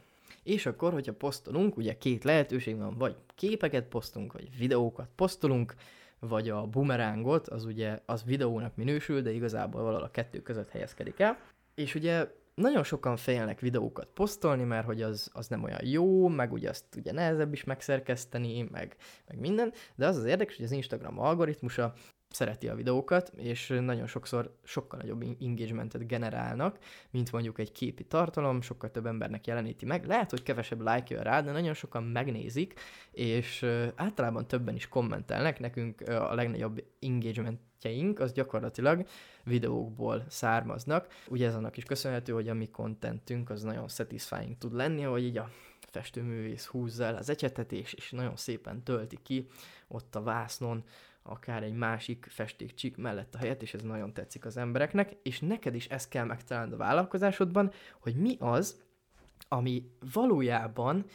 És akkor, hogyha posztolunk, ugye két lehetőség van, vagy képeket posztolunk, vagy videókat posztolunk, vagy a bumerángot, az ugye az videónak minősül, de igazából valahol a kettő között helyezkedik el. És ugye nagyon sokan félnek videókat posztolni, mert hogy az, az nem olyan jó, meg ugye azt ugye nehezebb is megszerkeszteni, meg, meg minden, de az az érdekes, hogy az Instagram algoritmusa szereti a videókat, és nagyon sokszor sokkal nagyobb engagementet generálnak, mint mondjuk egy képi tartalom, sokkal több embernek jeleníti meg. Lehet, hogy kevesebb like jön rá, de nagyon sokan megnézik, és általában többen is kommentelnek. Nekünk a legnagyobb engagementjeink az gyakorlatilag videókból származnak. Ugye ez annak is köszönhető, hogy a mi contentünk az nagyon satisfying tud lenni, hogy így a festőművész húzza el az ecsetet, és, és nagyon szépen tölti ki ott a vásznon akár egy másik festékcsík mellett a helyet, és ez nagyon tetszik az embereknek, és neked is ezt kell megtalálnod a vállalkozásodban, hogy mi az, ami valójában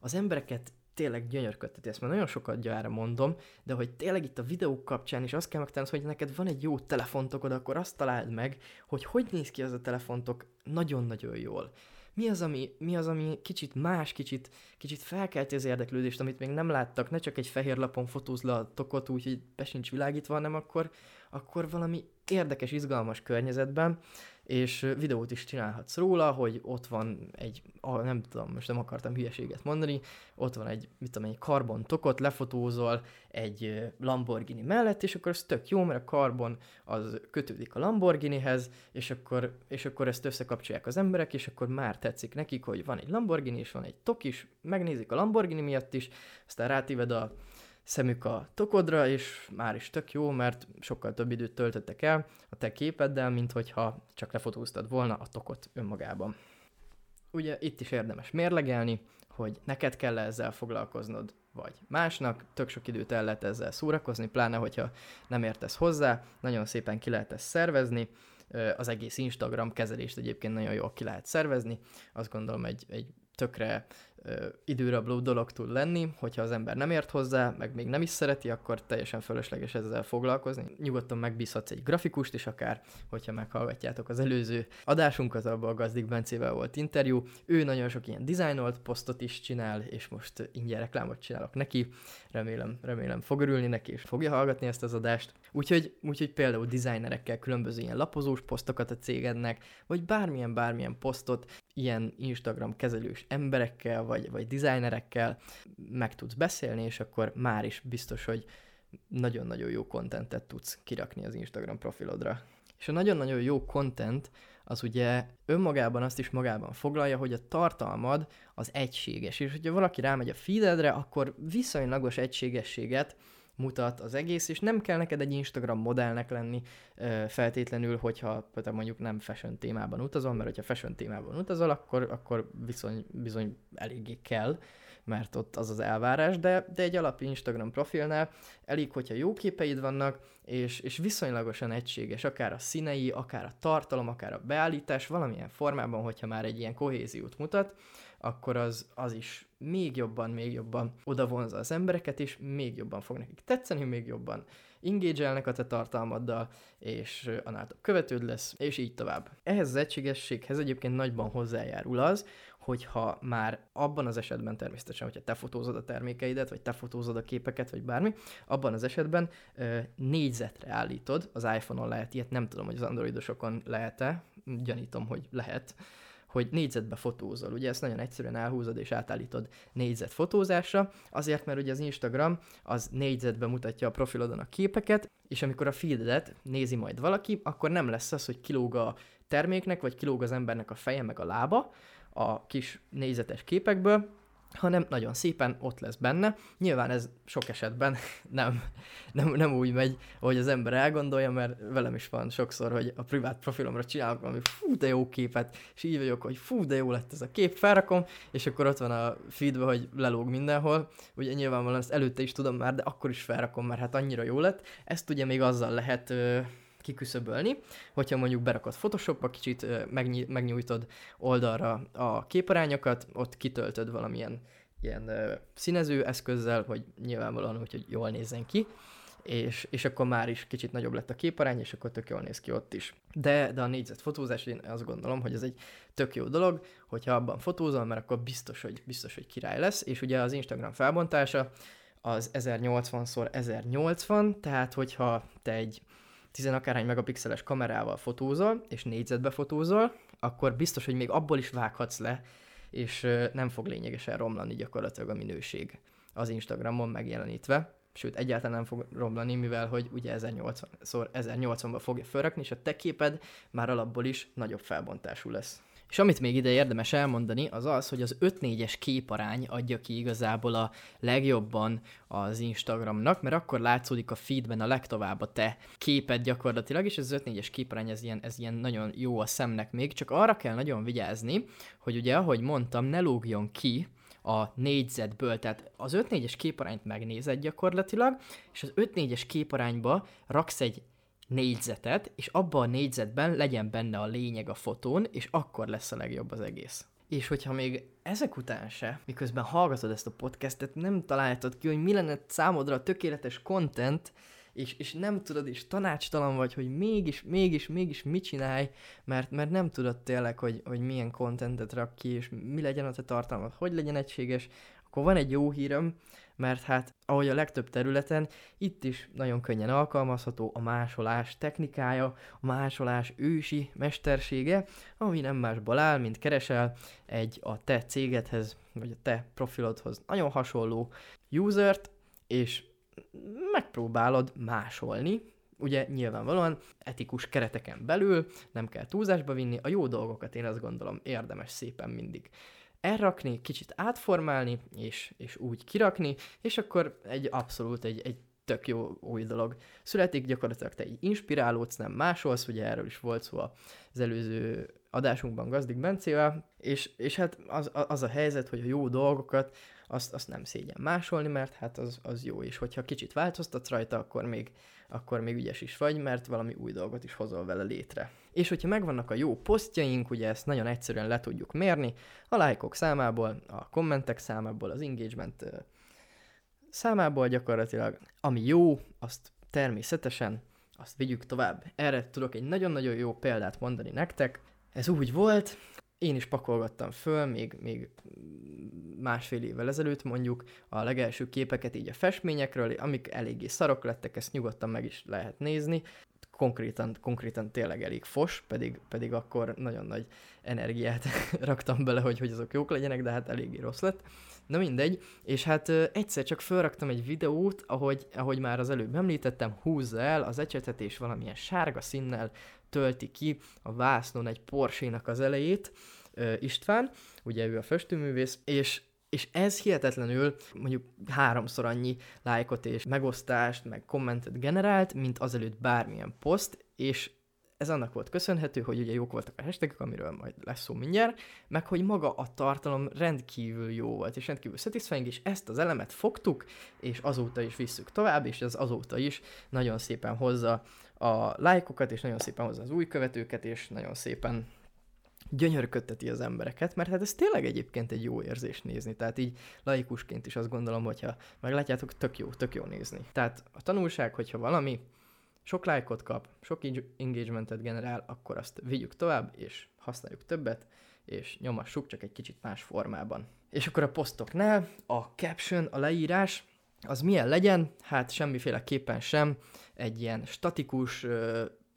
az embereket tényleg gyönyörködteti, ezt már nagyon sokat gyára mondom, de hogy tényleg itt a videók kapcsán is azt kell megtalálnod, hogy neked van egy jó telefontokod, akkor azt találd meg, hogy hogy néz ki az a telefontok nagyon-nagyon jól mi az, ami, mi az, ami kicsit más, kicsit, kicsit felkelti az érdeklődést, amit még nem láttak, ne csak egy fehér lapon fotóz le a tokot úgy, hogy be sincs világítva, hanem akkor, akkor valami érdekes, izgalmas környezetben, és videót is csinálhatsz róla, hogy ott van egy, nem tudom, most nem akartam hülyeséget mondani, ott van egy, mit tudom, egy karbon tokot, lefotózol egy Lamborghini mellett, és akkor ez tök jó, mert a karbon az kötődik a Lamborghinihez, és akkor, és akkor ezt összekapcsolják az emberek, és akkor már tetszik nekik, hogy van egy Lamborghini, és van egy tok is, megnézik a Lamborghini miatt is, aztán rátíved a szemük a tokodra, és már is tök jó, mert sokkal több időt töltöttek el a te képeddel, mint hogyha csak lefotóztad volna a tokot önmagában. Ugye itt is érdemes mérlegelni, hogy neked kell ezzel foglalkoznod, vagy másnak. Tök sok időt el lehet ezzel szórakozni, pláne hogyha nem értesz hozzá, nagyon szépen ki lehet ezt szervezni. Az egész Instagram kezelést egyébként nagyon jól ki lehet szervezni. Azt gondolom egy, egy tökre időrabló dolog tud lenni, hogyha az ember nem ért hozzá, meg még nem is szereti, akkor teljesen fölösleges ezzel foglalkozni. Nyugodtan megbízhatsz egy grafikust is akár, hogyha meghallgatjátok az előző adásunkat, abban a Gazdik Bencével volt interjú. Ő nagyon sok ilyen dizájnolt posztot is csinál, és most ingyen reklámot csinálok neki. Remélem, remélem fog örülni neki, és fogja hallgatni ezt az adást. Úgyhogy, úgyhogy például designerekkel különböző ilyen lapozós posztokat a cégednek, vagy bármilyen, bármilyen posztot ilyen Instagram kezelős emberekkel, vagy, vagy designerekkel meg tudsz beszélni, és akkor már is biztos, hogy nagyon-nagyon jó kontentet tudsz kirakni az Instagram profilodra. És a nagyon-nagyon jó content az ugye önmagában azt is magában foglalja, hogy a tartalmad az egységes, és hogyha valaki rámegy a feededre, akkor viszonylagos egységességet mutat az egész, és nem kell neked egy Instagram modellnek lenni feltétlenül, hogyha mondjuk nem fashion témában utazol, mert hogyha fashion témában utazol, akkor, akkor viszony, bizony eléggé kell, mert ott az az elvárás, de, de egy alap Instagram profilnál elég, hogyha jó képeid vannak, és, és viszonylagosan egységes, akár a színei, akár a tartalom, akár a beállítás, valamilyen formában, hogyha már egy ilyen kohéziót mutat, akkor az, az is még jobban, még jobban odavonza az embereket, és még jobban fog nekik tetszeni, még jobban engage a te tartalmaddal, és annál több követőd lesz, és így tovább. Ehhez az egységességhez egyébként nagyban hozzájárul az, hogyha már abban az esetben természetesen, hogyha te fotózod a termékeidet, vagy te fotózod a képeket, vagy bármi, abban az esetben négyzetre állítod, az iPhone-on lehet ilyet, nem tudom, hogy az androidosokon lehet-e, gyanítom, hogy lehet, hogy négyzetbe fotózol. Ugye ezt nagyon egyszerűen elhúzod és átállítod négyzet fotózásra, azért, mert ugye az Instagram az négyzetbe mutatja a profilodon a képeket, és amikor a feedet nézi majd valaki, akkor nem lesz az, hogy kilóg a terméknek, vagy kilóg az embernek a feje meg a lába a kis négyzetes képekből, hanem nagyon szépen ott lesz benne. Nyilván ez sok esetben nem, nem, nem úgy megy, hogy az ember elgondolja, mert velem is van sokszor, hogy a privát profilomra csinálok valami fú, de jó képet, és így vagyok, hogy fú, de jó lett ez a kép, felrakom, és akkor ott van a feedbe, hogy lelóg mindenhol. Ugye nyilvánvalóan ezt előtte is tudom már, de akkor is felrakom, mert hát annyira jó lett. Ezt ugye még azzal lehet kiküszöbölni, hogyha mondjuk berakod Photoshopba, kicsit megnyí- megnyújtod oldalra a képarányokat, ott kitöltöd valamilyen ilyen színező eszközzel, hogy nyilvánvalóan úgy, hogy jól nézzen ki, és, és akkor már is kicsit nagyobb lett a képarány, és akkor tök jól néz ki ott is. De, de a négyzet fotózás, én azt gondolom, hogy ez egy tök jó dolog, hogyha abban fotózol, mert akkor biztos, hogy, biztos, hogy király lesz, és ugye az Instagram felbontása az 1080x1080, tehát hogyha te egy 10 akárhány megapixeles kamerával fotózol, és négyzetbe fotózol, akkor biztos, hogy még abból is vághatsz le, és nem fog lényegesen romlani gyakorlatilag a minőség az Instagramon megjelenítve. Sőt, egyáltalán nem fog romlani, mivel hogy ugye 1080 szor 1080-ba fogja felrakni, és a te képed már alapból is nagyobb felbontású lesz. És amit még ide érdemes elmondani, az az, hogy az 5-4-es képarány adja ki igazából a legjobban az Instagramnak, mert akkor látszódik a feedben a legtovább a te képed gyakorlatilag, és az 5-4-es képarány ez ilyen, ez ilyen nagyon jó a szemnek még, csak arra kell nagyon vigyázni, hogy ugye, ahogy mondtam, ne lógjon ki a négyzetből, tehát az 5-4-es képarányt megnézed gyakorlatilag, és az 5-4-es képarányba raksz egy négyzetet, és abban a négyzetben legyen benne a lényeg a fotón, és akkor lesz a legjobb az egész. És hogyha még ezek után se, miközben hallgatod ezt a podcastet, nem találtad ki, hogy mi lenne számodra a tökéletes content, és, és nem tudod, és tanácstalan vagy, hogy mégis, mégis, mégis mit csinálj, mert, mert nem tudod tényleg, hogy, hogy milyen contentet rak ki, és mi legyen a te tartalmad, hogy legyen egységes, akkor van egy jó hírem, mert hát ahogy a legtöbb területen, itt is nagyon könnyen alkalmazható a másolás technikája, a másolás ősi mestersége, ami nem másból áll, mint keresel egy a te cégedhez, vagy a te profilodhoz nagyon hasonló usert, és megpróbálod másolni, ugye nyilvánvalóan etikus kereteken belül, nem kell túlzásba vinni, a jó dolgokat én azt gondolom érdemes szépen mindig elrakni, kicsit átformálni, és, és úgy kirakni, és akkor egy abszolút egy, egy tök jó új dolog születik, gyakorlatilag te egy inspirálódsz, nem másolsz, ugye erről is volt szó az előző adásunkban Gazdik Bencével, és, és hát az, az a helyzet, hogy a jó dolgokat, azt, azt nem szégyen másolni, mert hát az, az jó, és hogyha kicsit változtatsz rajta, akkor még, akkor még ügyes is vagy, mert valami új dolgot is hozol vele létre. És hogyha megvannak a jó posztjaink, ugye ezt nagyon egyszerűen le tudjuk mérni, a lájkok számából, a kommentek számából, az engagement számából gyakorlatilag, ami jó, azt természetesen azt vigyük tovább. Erre tudok egy nagyon-nagyon jó példát mondani nektek. Ez úgy volt, én is pakolgattam föl, még, még másfél évvel ezelőtt mondjuk a legelső képeket így a festményekről, amik eléggé szarok lettek, ezt nyugodtan meg is lehet nézni. Konkrétan, konkrétan tényleg elég fos, pedig, pedig akkor nagyon nagy energiát raktam bele, hogy, hogy azok jók legyenek, de hát eléggé rossz lett. Na mindegy, és hát ö, egyszer csak felraktam egy videót, ahogy, ahogy már az előbb említettem, húzza el az ecsetet és valamilyen sárga színnel tölti ki a vásznon egy Porsche-nak az elejét, István, ugye ő a festőművész, és és ez hihetetlenül mondjuk háromszor annyi lájkot és megosztást, meg kommentet generált, mint azelőtt bármilyen poszt, és ez annak volt köszönhető, hogy ugye jók voltak a hashtagok, amiről majd lesz szó mindjárt, meg hogy maga a tartalom rendkívül jó volt, és rendkívül satisfying, és ezt az elemet fogtuk, és azóta is visszük tovább, és ez azóta is nagyon szépen hozza a lájkokat, és nagyon szépen hozza az új követőket, és nagyon szépen gyönyörködteti az embereket, mert hát ez tényleg egyébként egy jó érzés nézni. Tehát így laikusként is azt gondolom, hogyha meglátjátok, tök jó, tök jó nézni. Tehát a tanulság, hogyha valami sok lájkot kap, sok engagementet generál, akkor azt vigyük tovább, és használjuk többet, és nyomassuk csak egy kicsit más formában. És akkor a posztoknál a caption, a leírás, az milyen legyen? Hát semmiféleképpen sem egy ilyen statikus,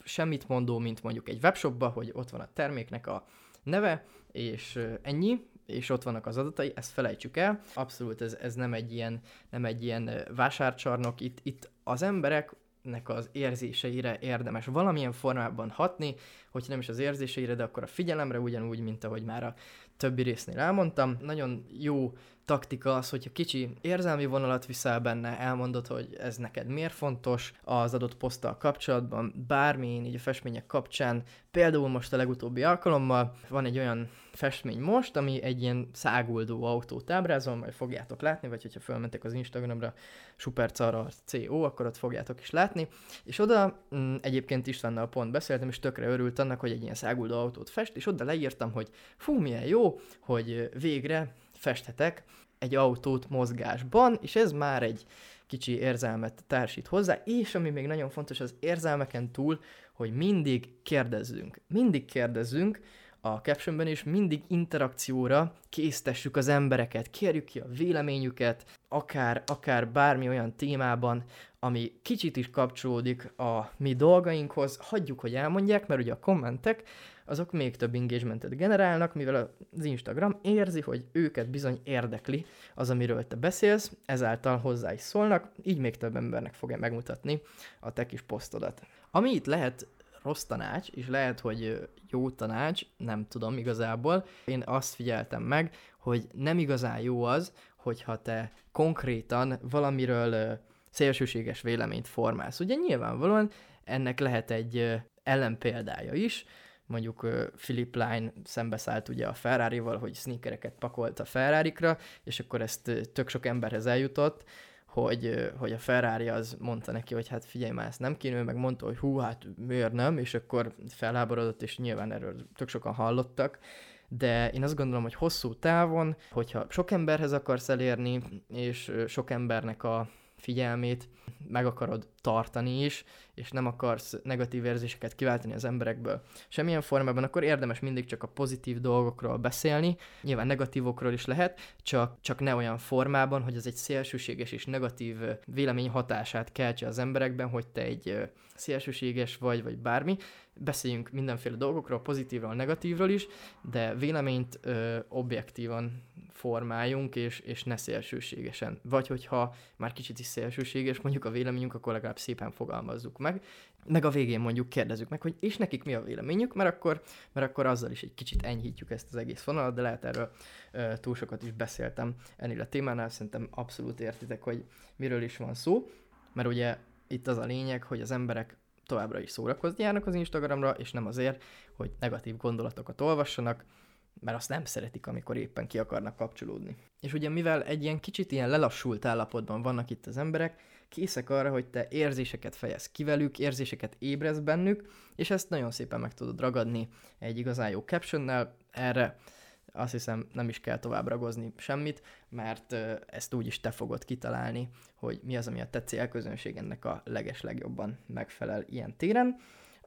semmit mondó, mint mondjuk egy webshopba, hogy ott van a terméknek a neve, és ennyi, és ott vannak az adatai, ezt felejtsük el. Abszolút ez, ez nem egy ilyen, nem egy ilyen vásárcsarnok, itt, itt az emberek nek az érzéseire érdemes valamilyen formában hatni, hogy nem is az érzéseire, de akkor a figyelemre ugyanúgy, mint ahogy már a többi résznél elmondtam. Nagyon jó taktika az, hogyha kicsi érzelmi vonalat viszel benne, elmondod, hogy ez neked miért fontos az adott poszttal kapcsolatban, bármi, így a festmények kapcsán. Például most a legutóbbi alkalommal van egy olyan festmény most, ami egy ilyen száguldó autót ábrázol, majd fogjátok látni, vagy hogyha fölmentek az Instagramra supercara CO, akkor ott fogjátok is látni. És oda m- mm, egyébként Istvánnal pont beszéltem, és tökre örült annak, hogy egy ilyen száguldó autót fest, és oda leírtam, hogy fú, milyen jó, hogy végre festhetek egy autót mozgásban, és ez már egy kicsi érzelmet társít hozzá, és ami még nagyon fontos az érzelmeken túl, hogy mindig kérdezzünk. Mindig kérdezzünk, a captionben is mindig interakcióra késztessük az embereket, kérjük ki a véleményüket, akár, akár bármi olyan témában, ami kicsit is kapcsolódik a mi dolgainkhoz, hagyjuk, hogy elmondják, mert ugye a kommentek azok még több engagementet generálnak, mivel az Instagram érzi, hogy őket bizony érdekli az, amiről te beszélsz, ezáltal hozzá is szólnak, így még több embernek fogja megmutatni a te kis posztodat. Ami itt lehet rossz tanács, és lehet, hogy jó tanács, nem tudom igazából. Én azt figyeltem meg, hogy nem igazán jó az, hogyha te konkrétan valamiről szélsőséges véleményt formálsz. Ugye nyilvánvalóan ennek lehet egy ellenpéldája is, mondjuk Philip Line szembeszállt ugye a Ferrari-val, hogy sneakereket pakolt a ferrari és akkor ezt tök sok emberhez eljutott, hogy, hogy a Ferrari az mondta neki, hogy hát figyelj már, ezt nem kéne, meg mondta, hogy hú, hát miért nem, és akkor felháborodott, és nyilván erről tök sokan hallottak, de én azt gondolom, hogy hosszú távon, hogyha sok emberhez akarsz elérni, és sok embernek a figyelmét meg akarod tartani is, és nem akarsz negatív érzéseket kiváltani az emberekből semmilyen formában, akkor érdemes mindig csak a pozitív dolgokról beszélni. Nyilván negatívokról is lehet, csak, csak ne olyan formában, hogy az egy szélsőséges és negatív vélemény hatását keltse az emberekben, hogy te egy szélsőséges vagy, vagy bármi. Beszéljünk mindenféle dolgokról, pozitívról, negatívról is, de véleményt ö, objektívan formáljunk, és, és ne szélsőségesen. Vagy hogyha már kicsit is szélsőséges mondjuk a véleményünk, akkor legalább szépen fogalmazzuk meg, meg a végén mondjuk kérdezzük meg, hogy és nekik mi a véleményük, mert akkor, mert akkor azzal is egy kicsit enyhítjük ezt az egész vonalat, de lehet erről ö, túl sokat is beszéltem ennél a témánál, szerintem abszolút értitek, hogy miről is van szó, mert ugye itt az a lényeg, hogy az emberek továbbra is szórakozni járnak az Instagramra, és nem azért, hogy negatív gondolatokat olvassanak, mert azt nem szeretik, amikor éppen ki akarnak kapcsolódni. És ugye mivel egy ilyen kicsit ilyen lelassult állapotban vannak itt az emberek, készek arra, hogy te érzéseket fejez ki velük, érzéseket ébresz bennük, és ezt nagyon szépen meg tudod ragadni egy igazán jó captionnel. Erre azt hiszem nem is kell tovább ragozni semmit, mert ezt úgy is te fogod kitalálni, hogy mi az, ami a te célközönségednek a leges legjobban megfelel ilyen téren.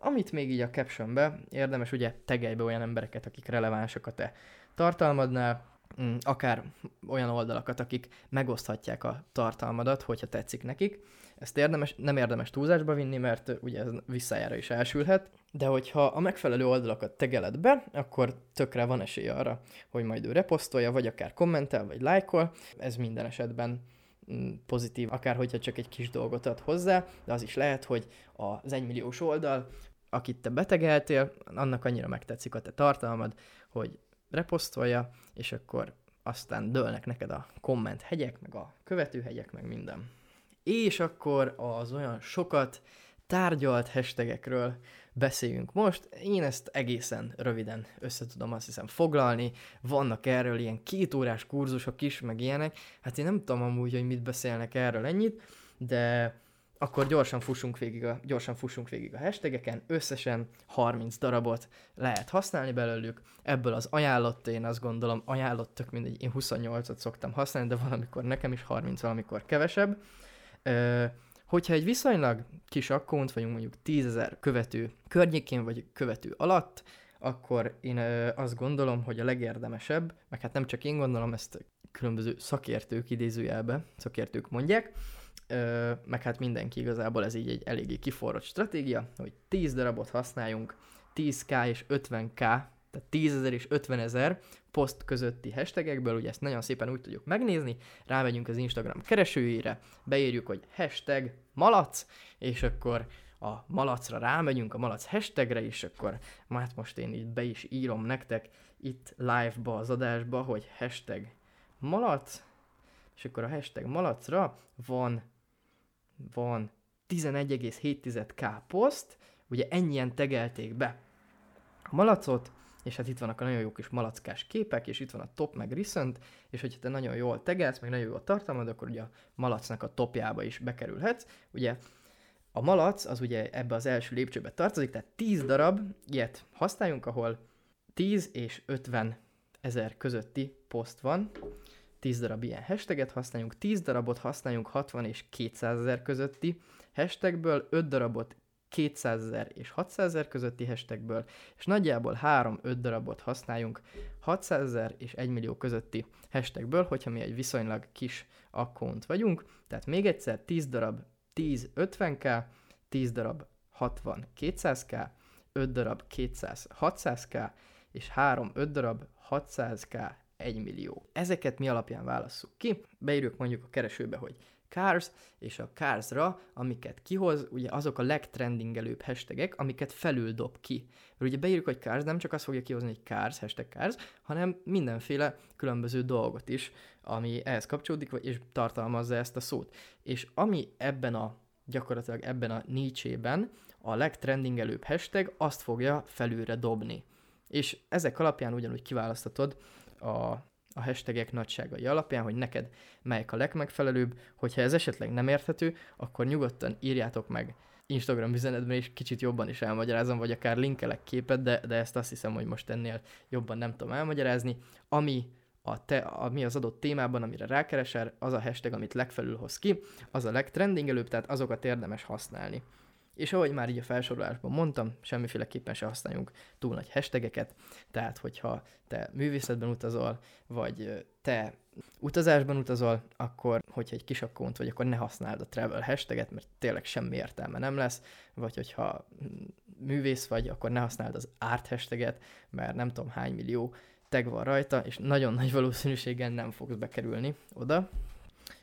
Amit még így a captionbe érdemes, ugye tegelj olyan embereket, akik relevánsak a te tartalmadnál, mm, akár olyan oldalakat, akik megoszthatják a tartalmadat, hogyha tetszik nekik. Ezt érdemes, nem érdemes túlzásba vinni, mert ugye ez visszajára is elsülhet, de hogyha a megfelelő oldalakat tegeled be, akkor tökre van esély arra, hogy majd ő reposztolja, vagy akár kommentel, vagy lájkol. Ez minden esetben mm, pozitív, akár hogyha csak egy kis dolgot ad hozzá, de az is lehet, hogy az egymilliós oldal, akit te betegeltél, annak annyira megtetszik a te tartalmad, hogy reposztolja, és akkor aztán dőlnek neked a komment hegyek, meg a követőhegyek, meg minden. És akkor az olyan sokat tárgyalt hashtagekről beszéljünk most. Én ezt egészen röviden össze tudom azt hiszem foglalni. Vannak erről ilyen két órás kurzusok is, meg ilyenek. Hát én nem tudom amúgy, hogy mit beszélnek erről ennyit, de akkor gyorsan fussunk végig a, gyorsan fussunk végig a hashtageken, összesen 30 darabot lehet használni belőlük, ebből az ajánlott, én azt gondolom, ajánlott tök mindegy, én 28-ot szoktam használni, de valamikor nekem is 30, valamikor kevesebb. Hogyha egy viszonylag kis akkont, vagyunk mondjuk 10.000 követő környékén, vagy követő alatt, akkor én azt gondolom, hogy a legérdemesebb, meg hát nem csak én gondolom, ezt különböző szakértők idézőjelbe, szakértők mondják, meg hát mindenki igazából ez így egy eléggé kiforrott stratégia, hogy 10 darabot használjunk, 10k és 50k, tehát 10 ezer és 50 ezer poszt közötti hashtagekből, ugye ezt nagyon szépen úgy tudjuk megnézni, rámegyünk az Instagram keresőjére, beírjuk, hogy hashtag malac, és akkor a malacra rámegyünk, a malac hashtagre, és akkor hát most én itt be is írom nektek itt live-ba az adásba, hogy hashtag malac, és akkor a hashtag malacra van van 11,7k poszt, ugye ennyien tegelték be a malacot, és hát itt vannak a nagyon jó kis malackás képek, és itt van a top meg recent, és hogyha te nagyon jól tegelsz, meg nagyon jól tartalmad, akkor ugye a malacnak a topjába is bekerülhetsz. Ugye a malac az ugye ebbe az első lépcsőbe tartozik, tehát 10 darab ilyet használjunk, ahol 10 és 50 ezer közötti poszt van, 10 darab ilyen hashtaget használjunk, 10 darabot használjunk 60 és 200 ezer közötti hashtagből, 5 darabot 200 ezer és 600 ezer közötti hashtagből, és nagyjából 3-5 darabot használjunk 600 ezer és 1 millió közötti hashtagből, hogyha mi egy viszonylag kis account vagyunk. Tehát még egyszer 10 darab 10 50k, 10 darab 60 200k, 5 darab 200 600k, és 3-5 darab 600k 1 millió. Ezeket mi alapján válasszuk ki? Beírjuk mondjuk a keresőbe, hogy Cars, és a Cars-ra, amiket kihoz, ugye azok a legtrendingelőbb hashtagek, amiket felül dob ki. Mert ugye beírjuk, hogy Cars, nem csak azt fogja kihozni, hogy Cars, hashtag Cars, hanem mindenféle különböző dolgot is, ami ehhez kapcsolódik, és tartalmazza ezt a szót. És ami ebben a gyakorlatilag ebben a niche a legtrendingelőbb hashtag, azt fogja felülre dobni. És ezek alapján ugyanúgy kiválasztatod a, a hashtagek nagyságai alapján, hogy neked melyik a legmegfelelőbb, hogyha ez esetleg nem érthető, akkor nyugodtan írjátok meg Instagram üzenetben, és kicsit jobban is elmagyarázom, vagy akár linkelek képet, de, de ezt azt hiszem, hogy most ennél jobban nem tudom elmagyarázni. Ami a te, ami az adott témában, amire rákeresel, az a hashtag, amit legfelül hoz ki, az a legtrendingelőbb, tehát azokat érdemes használni. És ahogy már így a felsorolásban mondtam, semmiféleképpen se használjunk túl nagy hashtageket, tehát hogyha te művészetben utazol, vagy te utazásban utazol, akkor, hogyha egy kis account vagy, akkor ne használd a travel hashtaget, mert tényleg semmi értelme nem lesz, vagy hogyha művész vagy, akkor ne használd az art hashtaget, mert nem tudom hány millió tag van rajta, és nagyon nagy valószínűséggel nem fogsz bekerülni oda,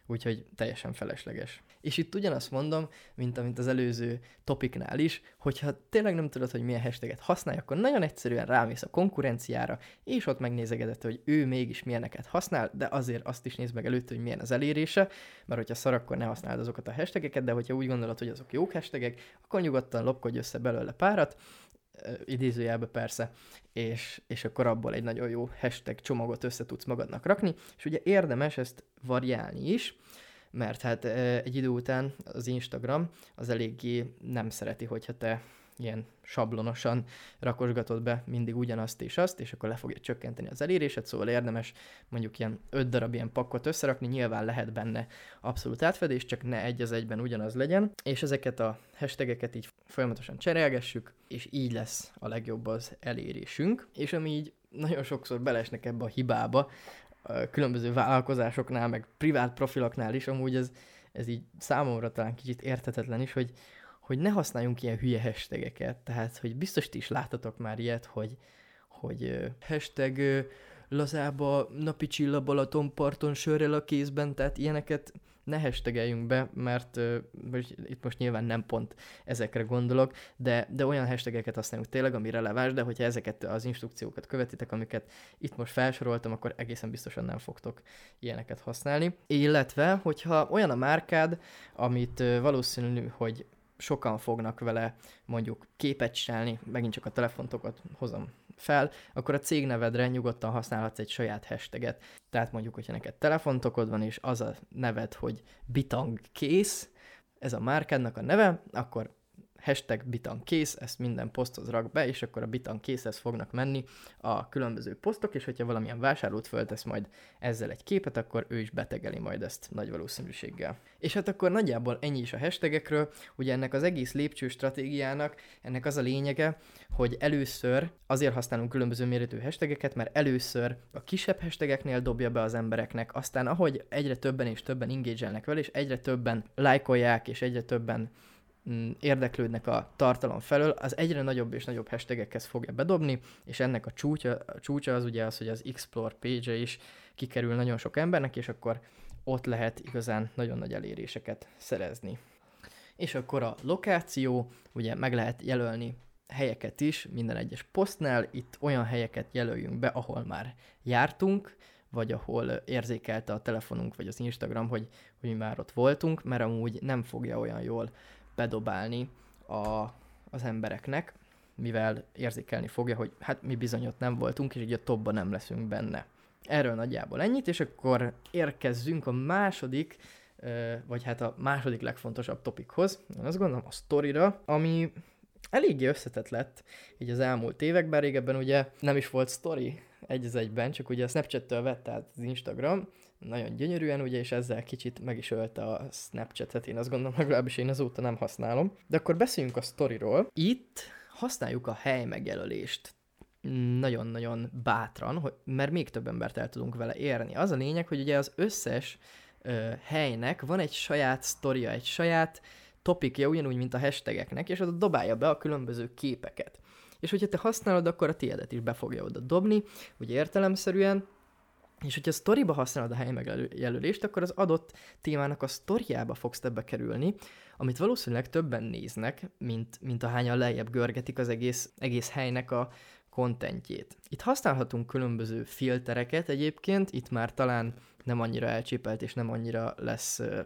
úgyhogy teljesen felesleges. És itt ugyanazt mondom, mint amit az előző topiknál is, hogyha tényleg nem tudod, hogy milyen hashtaget használj, akkor nagyon egyszerűen rámész a konkurenciára, és ott megnézegedett, hogy ő mégis milyeneket használ, de azért azt is nézd meg előtt, hogy milyen az elérése, mert hogyha szar, akkor ne használd azokat a hashtageket, de hogyha úgy gondolod, hogy azok jók hashtagek, akkor nyugodtan lopkodj össze belőle párat, idézőjelbe persze, és, és akkor abból egy nagyon jó hashtag csomagot össze tudsz magadnak rakni, és ugye érdemes ezt variálni is, mert hát egy idő után az Instagram az eléggé nem szereti, hogyha te ilyen sablonosan rakosgatod be mindig ugyanazt és azt, és akkor le fogja csökkenteni az elérésed, szóval érdemes mondjuk ilyen öt darab ilyen pakkot összerakni, nyilván lehet benne abszolút átfedés, csak ne egy az egyben ugyanaz legyen, és ezeket a hashtageket így folyamatosan cserélgessük, és így lesz a legjobb az elérésünk, és ami így nagyon sokszor belesnek ebbe a hibába, különböző vállalkozásoknál, meg privát profiloknál is, amúgy ez, ez így számomra talán kicsit érthetetlen is, hogy, hogy ne használjunk ilyen hülye hashtageket, tehát, hogy biztos ti is láttatok már ilyet, hogy, hogy hashtag lazába napi csilla Balatonparton sörrel a kézben, tehát ilyeneket ne hashtageljünk be, mert most, itt most nyilván nem pont ezekre gondolok, de, de olyan hashtageket használjunk tényleg, ami releváns, de hogyha ezeket az instrukciókat követitek, amiket itt most felsoroltam, akkor egészen biztosan nem fogtok ilyeneket használni. Illetve, hogyha olyan a márkád, amit valószínű, hogy sokan fognak vele mondjuk képet csinálni, megint csak a telefontokat hozom fel, akkor a cégnevedre nyugodtan használhatsz egy saját hashtaget. Tehát mondjuk, hogyha neked telefontokod van, és az a neved, hogy bitang kész, ez a márkádnak a neve, akkor hashtag bitan kész, ezt minden poszthoz rak be, és akkor a bitan készhez fognak menni a különböző posztok, és hogyha valamilyen vásárlót föltesz majd ezzel egy képet, akkor ő is betegeli majd ezt nagy valószínűséggel. És hát akkor nagyjából ennyi is a hashtagekről, ugye ennek az egész lépcső stratégiának, ennek az a lényege, hogy először azért használunk különböző méretű hashtageket, mert először a kisebb hashtageknél dobja be az embereknek, aztán ahogy egyre többen és többen engage vele, és egyre többen lájkolják, és egyre többen érdeklődnek a tartalom felől, az egyre nagyobb és nagyobb hashtagekhez fogja bedobni, és ennek a csúcsa, a csúcsa az ugye az, hogy az Explore page is kikerül nagyon sok embernek, és akkor ott lehet igazán nagyon nagy eléréseket szerezni. És akkor a lokáció, ugye meg lehet jelölni helyeket is minden egyes posztnál, itt olyan helyeket jelöljünk be, ahol már jártunk, vagy ahol érzékelte a telefonunk, vagy az Instagram, hogy, hogy mi már ott voltunk, mert amúgy nem fogja olyan jól bedobálni a, az embereknek, mivel érzékelni fogja, hogy hát mi bizony ott nem voltunk, és így a topban nem leszünk benne. Erről nagyjából ennyit, és akkor érkezzünk a második, vagy hát a második legfontosabb topikhoz, én azt gondolom a sztorira, ami eléggé összetett lett így az elmúlt években, régebben ugye nem is volt story egy egyben, csak ugye a Snapchat-től vett át az Instagram, nagyon gyönyörűen, ugye, és ezzel kicsit meg is ölte a Snapchat-et, én azt gondolom, legalábbis én azóta nem használom. De akkor beszéljünk a sztoriról. Itt használjuk a hely megjelölést nagyon-nagyon bátran, hogy, mert még több embert el tudunk vele érni. Az a lényeg, hogy ugye az összes ö, helynek van egy saját sztoria, egy saját topikja, ugyanúgy, mint a hashtageknek, és az dobálja be a különböző képeket. És hogyha te használod, akkor a tiédet is be fogja oda dobni, ugye értelemszerűen, és hogyha a sztoriba használod a hely megjelölést, akkor az adott témának a sztoriába fogsz te bekerülni, amit valószínűleg többen néznek, mint, mint ahányan lejjebb görgetik az egész, egész helynek a kontentjét. Itt használhatunk különböző filtereket egyébként, itt már talán nem annyira elcsépelt és nem annyira lesz uh,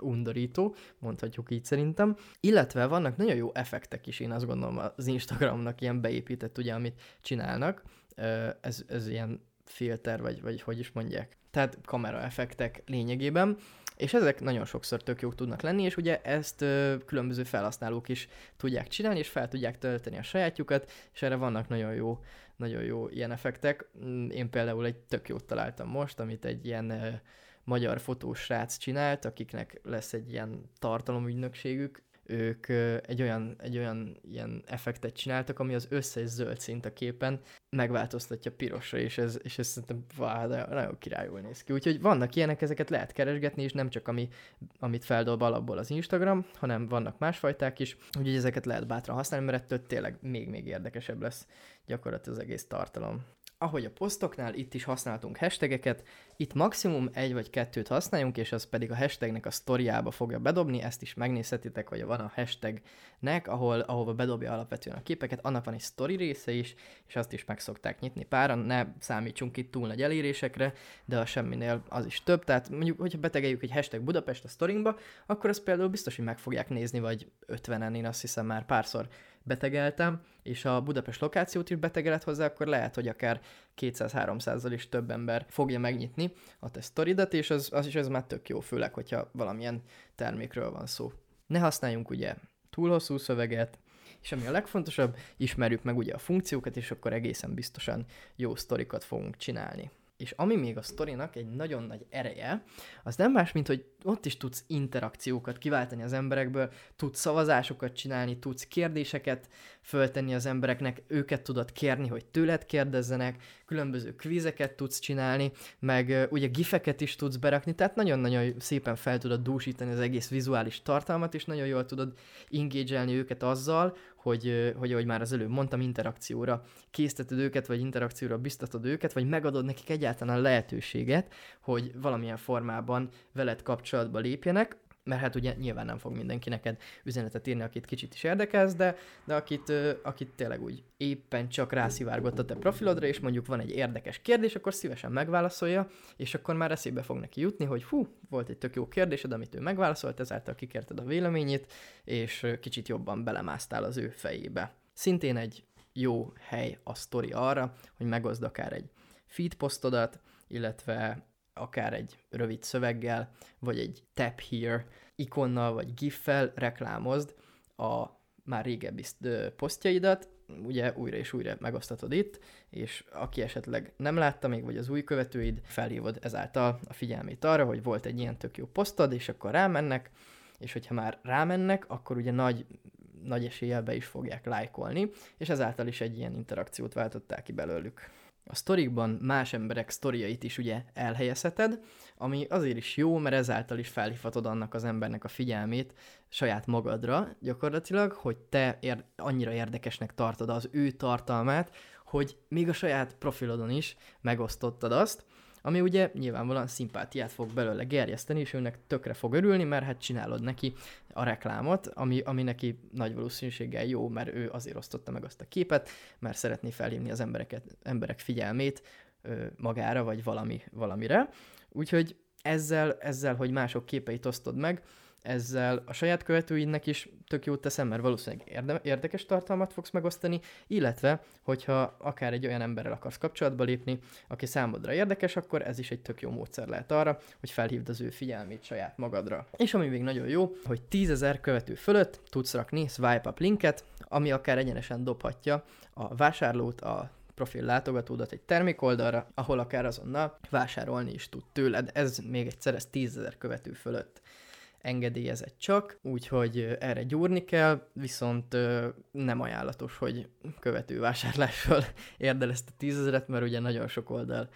undorító, mondhatjuk így szerintem. Illetve vannak nagyon jó effektek is, én azt gondolom az Instagramnak ilyen beépített, ugye, amit csinálnak. Ez, ez ilyen filter, vagy, vagy hogy is mondják. Tehát kameraeffektek lényegében, és ezek nagyon sokszor tök jók tudnak lenni, és ugye ezt ö, különböző felhasználók is tudják csinálni, és fel tudják tölteni a sajátjukat, és erre vannak nagyon jó, nagyon jó ilyen effektek. Mm, én például egy tök jót találtam most, amit egy ilyen ö, magyar fotós srác csinált, akiknek lesz egy ilyen tartalomügynökségük, ők egy olyan, egy olyan ilyen effektet csináltak, ami az összes zöld szint a képen megváltoztatja pirosra, és ez, és ez szerintem váh, nagyon királyul néz ki. Úgyhogy vannak ilyenek, ezeket lehet keresgetni, és nem csak ami, amit feldob alapból az Instagram, hanem vannak másfajták is, úgyhogy ezeket lehet bátran használni, mert ettől tényleg még-még érdekesebb lesz gyakorlatilag az egész tartalom ahogy a posztoknál, itt is használtunk hashtageket, itt maximum egy vagy kettőt használjunk, és az pedig a hashtagnek a sztoriába fogja bedobni, ezt is megnézhetitek, hogy van a hashtagnek, ahol, ahova bedobja alapvetően a képeket, annak van egy story része is, és azt is meg szokták nyitni páran, ne számítsunk itt túl nagy elérésekre, de a semminél az is több, tehát mondjuk, hogyha betegeljük egy hashtag Budapest a storyba, akkor azt például biztos, hogy meg fogják nézni, vagy 50-en, én azt hiszem már párszor betegeltem, és a Budapest lokációt is betegelet hozzá, akkor lehet, hogy akár 200-300-zal is több ember fogja megnyitni a te sztoridat, és az, az is ez már tök jó, főleg, hogyha valamilyen termékről van szó. Ne használjunk ugye túl hosszú szöveget, és ami a legfontosabb, ismerjük meg ugye a funkciókat, és akkor egészen biztosan jó sztorikat fogunk csinálni. És ami még a sztorinak egy nagyon nagy ereje, az nem más, mint hogy ott is tudsz interakciókat kiváltani az emberekből, tudsz szavazásokat csinálni, tudsz kérdéseket föltenni az embereknek, őket tudod kérni, hogy tőled kérdezzenek, különböző kvízeket tudsz csinálni, meg ugye gifeket is tudsz berakni, tehát nagyon-nagyon szépen fel tudod dúsítani az egész vizuális tartalmat, és nagyon jól tudod engage őket azzal, hogy, hogy ahogy már az előbb mondtam, interakcióra készteted őket, vagy interakcióra biztatod őket, vagy megadod nekik egyáltalán lehetőséget, hogy valamilyen formában veled kapcsolatba lépjenek, mert hát ugye nyilván nem fog mindenki neked üzenetet írni, akit kicsit is érdekelsz, de, de akit, akit tényleg úgy éppen csak rászivárgott a te profilodra, és mondjuk van egy érdekes kérdés, akkor szívesen megválaszolja, és akkor már eszébe fog neki jutni, hogy hú, volt egy tök jó kérdésed, amit ő megválaszolt, ezáltal kikérted a véleményét, és kicsit jobban belemásztál az ő fejébe. Szintén egy jó hely a sztori arra, hogy megoszd akár egy feed posztodat, illetve akár egy rövid szöveggel, vagy egy tap here ikonnal, vagy giffel reklámozd a már régebbi posztjaidat, ugye újra és újra megosztatod itt, és aki esetleg nem látta még, vagy az új követőid, felhívod ezáltal a figyelmét arra, hogy volt egy ilyen tök jó posztod, és akkor rámennek, és hogyha már rámennek, akkor ugye nagy, nagy eséllyel be is fogják lájkolni, és ezáltal is egy ilyen interakciót váltották ki belőlük a sztorikban más emberek sztoriait is ugye elhelyezheted, ami azért is jó, mert ezáltal is felhívhatod annak az embernek a figyelmét saját magadra gyakorlatilag, hogy te ér- annyira érdekesnek tartod az ő tartalmát, hogy még a saját profilodon is megosztottad azt, ami ugye nyilvánvalóan szimpátiát fog belőle gerjeszteni, és őnek tökre fog örülni, mert hát csinálod neki a reklámot, ami, ami neki nagy valószínűséggel jó, mert ő azért osztotta meg azt a képet, mert szeretné felhívni az embereket, emberek figyelmét ö, magára, vagy valami, valamire. Úgyhogy ezzel, ezzel, hogy mások képeit osztod meg, ezzel a saját követőidnek is tök jót teszem, mert valószínűleg érde- érdekes tartalmat fogsz megosztani, illetve, hogyha akár egy olyan emberrel akarsz kapcsolatba lépni, aki számodra érdekes, akkor ez is egy tök jó módszer lehet arra, hogy felhívd az ő figyelmét saját magadra. És ami még nagyon jó, hogy 10.000 követő fölött tudsz rakni swipe up linket, ami akár egyenesen dobhatja a vásárlót a profil látogatódat egy termékoldalra, ahol akár azonnal vásárolni is tud tőled. Ez még egyszer, ez 10.000 követő fölött engedélyezett csak, úgyhogy erre gyúrni kell, viszont nem ajánlatos, hogy követővásárlással érd el ezt a tízezeret, mert ugye nagyon sok oldal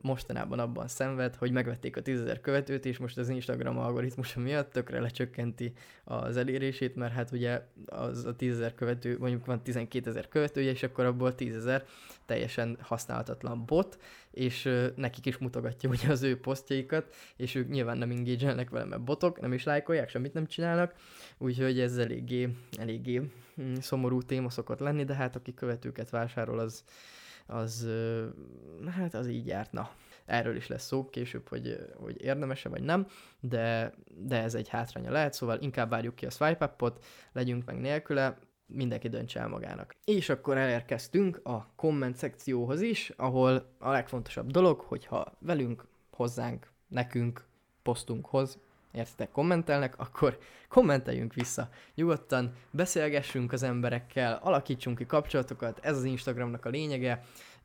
mostanában abban szenved, hogy megvették a 10.000 követőt, és most az Instagram algoritmusa miatt tökre lecsökkenti az elérését, mert hát ugye az a 10.000 követő, mondjuk van 12.000 követője, és akkor abból 10.000 teljesen használhatatlan bot, és nekik is mutogatja ugye az ő posztjaikat, és ők nyilván nem engage vele, mert botok, nem is lájkolják, semmit nem csinálnak, úgyhogy ez eléggé, eléggé hm, szomorú téma szokott lenni, de hát aki követőket vásárol, az, az hát az így járt, na. Erről is lesz szó később, hogy, hogy érdemese vagy nem, de, de ez egy hátránya lehet, szóval inkább várjuk ki a swipe upot, legyünk meg nélküle, mindenki döntse el magának. És akkor elérkeztünk a komment szekcióhoz is, ahol a legfontosabb dolog, hogyha velünk, hozzánk, nekünk, posztunkhoz értitek, kommentelnek, akkor kommenteljünk vissza. Nyugodtan beszélgessünk az emberekkel, alakítsunk ki kapcsolatokat, ez az Instagramnak a lényege,